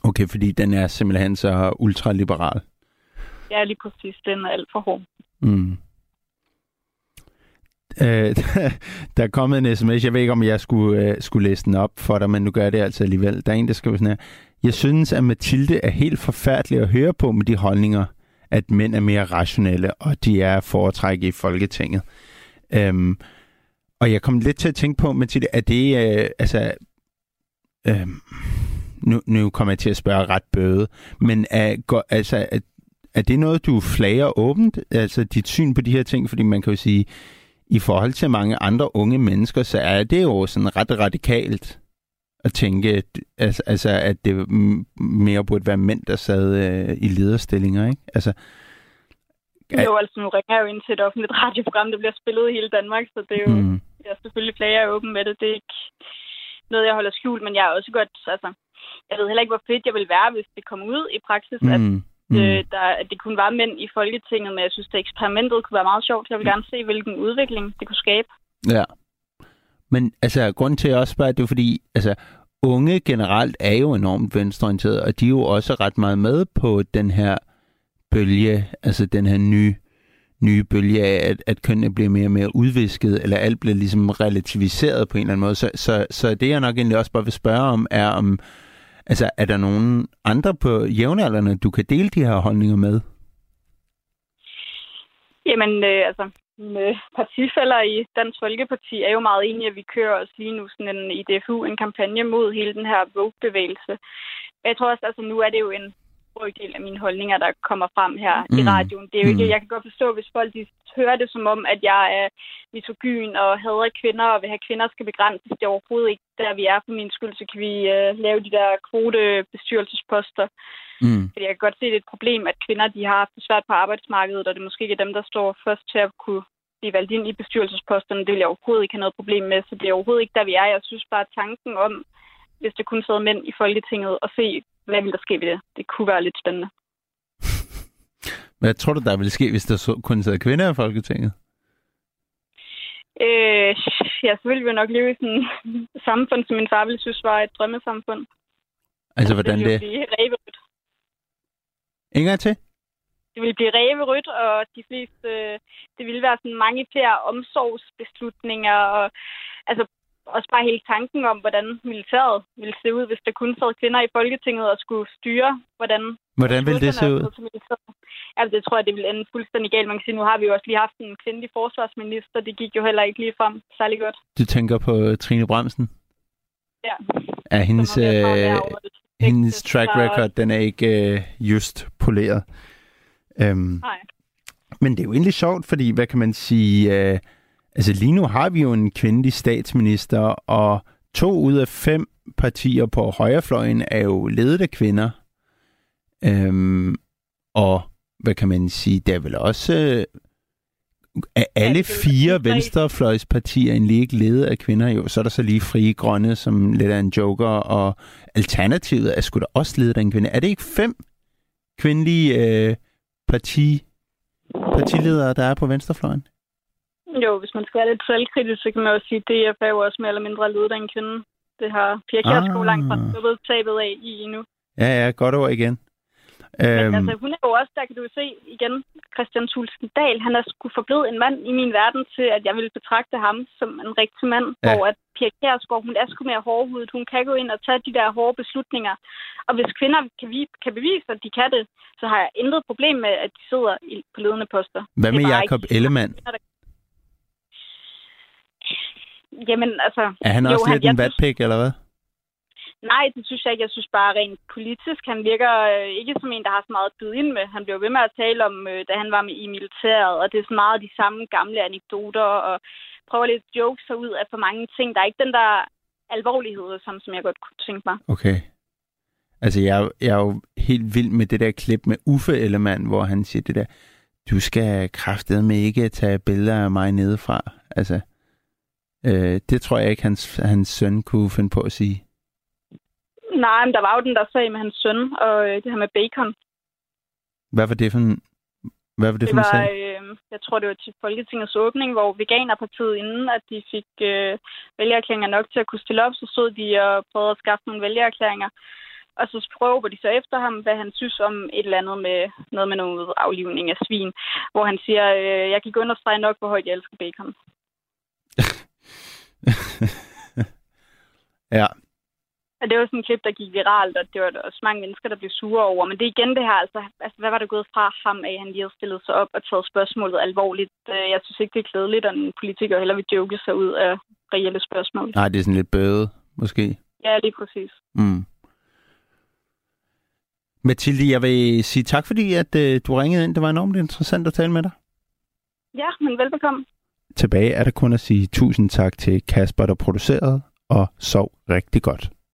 Okay, fordi den er simpelthen så ultraliberal. Ja, lige præcis. Den er alt for hård. Mm. Øh, der er kommet en sms. Jeg ved ikke, om jeg skulle, øh, skulle læse den op for dig, men nu gør jeg det altså alligevel. Der er en, der skriver sådan her. Jeg synes, at Mathilde er helt forfærdelig at høre på med de holdninger, at mænd er mere rationelle, og de er foretrække i Folketinget. Øhm, og jeg kom lidt til at tænke på, Mathilde, er det, øh, altså, øh, nu, nu kommer jeg til at spørge ret bøde, men er, går, altså, er, er det noget, du flager åbent, altså dit syn på de her ting? Fordi man kan jo sige, i forhold til mange andre unge mennesker, så er det jo sådan ret radikalt at tænke, altså, altså, at det mere burde være mænd, der sad øh, i lederstillinger, ikke? Altså, at... Jo, altså nu ringer jeg jo ind til et offentligt radioprogram, der bliver spillet i hele Danmark, så det er jo, mm. jeg er selvfølgelig flager åben med det. Det er ikke noget, jeg holder skjult, men jeg er også godt, altså, jeg ved heller ikke, hvor fedt jeg vil være, hvis det kom ud i praksis, mm. at, mm. Øh, der, at det kunne være mænd i Folketinget, men jeg synes, at eksperimentet kunne være meget sjovt. Jeg vil gerne se, hvilken udvikling det kunne skabe. Ja. Men altså, grunden til, at jeg også spørger, det er fordi, altså, unge generelt er jo enormt venstreorienterede, og de er jo også ret meget med på den her bølge, altså den her nye, nye bølge af, at, at kønnene bliver mere og mere udvisket, eller alt bliver ligesom relativiseret på en eller anden måde. Så, så, så det, jeg nok egentlig også bare vil spørge om, er om, altså, er der nogen andre på jævnaldrende, du kan dele de her holdninger med? Jamen, øh, altså, med partifælder i Dansk Folkeparti er jo meget enige, at vi kører os lige nu sådan en, i DFU en kampagne mod hele den her Vogue-bevægelse. Jeg tror også, altså nu er det jo en brøkdel af mine holdninger, der kommer frem her mm. i radioen. Det er jo ikke, mm. jeg kan godt forstå, hvis folk de hører det som om, at jeg er misogyn og hader kvinder og vil have kvinder skal begrænses. Det er overhovedet ikke der, vi er for min skyld, så kan vi uh, lave de der kvotebestyrelsesposter. Mm. Fordi jeg kan godt se, det er et problem, at kvinder de har haft det svært på arbejdsmarkedet, og det måske ikke er dem, der står først til at kunne blive valgt ind i bestyrelsesposterne. Det vil jeg overhovedet ikke have noget problem med, så det er overhovedet ikke der, vi er. Jeg synes bare, at tanken om, hvis det kun sidder mænd i Folketinget, og se, hvad vil der ske ved det? Det kunne være lidt spændende. Hvad tror du, der ville ske, hvis der så, kun sad kvinder i Folketinget? Øh, ja, så ville vi jo nok leve i sådan et samfund, som min far ville synes var et drømmesamfund. Altså, hvordan det? Det ville blive Ingen til? Det ville blive ræverødt, og de fleste, øh, det ville være sådan mange flere omsorgsbeslutninger, og altså også bare hele tanken om, hvordan militæret ville se ud, hvis der kun sad kvinder i Folketinget og skulle styre, hvordan... Hvordan ville det se ud? Altså, det tror jeg, det ville ende fuldstændig galt. Man kan sige, nu har vi jo også lige haft en kvindelig forsvarsminister. Det gik jo heller ikke lige frem særlig godt. Du tænker på Trine Bremsen? Ja. Er hendes, øh, hendes track record, den er ikke øh, just poleret. Øhm, Nej. Men det er jo egentlig sjovt, fordi, hvad kan man sige... Øh, Altså lige nu har vi jo en kvindelig statsminister, og to ud af fem partier på højrefløjen er jo ledet af kvinder. Øhm, og hvad kan man sige, der er vel også... Øh, er alle fire venstrefløjspartier egentlig ikke ledet af kvinder? Jo, så er der så lige frie grønne, som lidt af en joker, og alternativet er sgu da også ledet af en kvinde. Er det ikke fem kvindelige øh, parti, partiledere, der er på venstrefløjen? Jo, hvis man skal være lidt selvkritisk, så kan man jo sige, at DF er jo også mere eller mindre ledet af en kvinde. Det har Pia Kjærsgaard ah. langt fra sluppet tabet af i endnu. Ja, ja, godt ord igen. Men øhm. altså, hun er jo også, der kan du se igen, Christian Thulsen Dahl, han er sgu forblevet en mand i min verden til, at jeg vil betragte ham som en rigtig mand, ja. hvor at Pia Kjærsgaard, hun er sgu mere hårdhudet. Hun kan gå ind og tage de der hårde beslutninger. Og hvis kvinder kan, vi, kan bevise, at de kan det, så har jeg intet problem med, at de sidder på ledende poster. Hvad med Jakob Ellemann? Kvinder, Jamen, altså... Er han også jo, lidt han, en vatpik, eller hvad? Nej, det synes jeg ikke. Jeg synes bare rent politisk, han virker øh, ikke som en, der har så meget at byde ind med. Han blev ved med at tale om, øh, da han var med i militæret, og det er så meget de samme gamle anekdoter, og prøver lidt jokes ud af for mange ting. Der er ikke den der alvorlighed, som, som jeg godt kunne tænke mig. Okay. Altså, jeg, jeg er jo helt vild med det der klip med Uffe Ellemann, hvor han siger det der, du skal kraftedeme ikke tage billeder af mig nedefra. Altså, Øh, det tror jeg ikke, hans, hans søn kunne finde på at sige. Nej, men der var jo den der sag med hans søn, og øh, det her med bacon. Hvad var det for en, hvad var det, det for en var, sag? Øh, jeg tror, det var til Folketingets åbning, hvor Veganerpartiet, inden at de fik øh, vælgererklæringer nok til at kunne stille op, så stod de og prøvede at skaffe nogle vælgererklæringer. Og så prøver de så efter ham, hvad han synes om et eller andet med noget med noget aflivning af svin, hvor han siger, øh, jeg kan understrege nok, hvor højt jeg elsker bacon. ja. Og det var sådan en klip, der gik viralt, og det var der også mange mennesker, der blev sure over. Men det er igen det her, altså, altså hvad var det gået fra ham af, han lige havde stillet sig op og taget spørgsmålet alvorligt. Øh, jeg synes ikke, det er klædeligt, at en politiker heller vil joke sig ud af reelle spørgsmål. Nej, det er sådan lidt bøde, måske. Ja, lige præcis. Mm. Mathilde, jeg vil sige tak, fordi at, øh, du ringede ind. Det var enormt interessant at tale med dig. Ja, men velbekomme. Tilbage er der kun at sige tusind tak til Kasper, der producerede, og sov rigtig godt.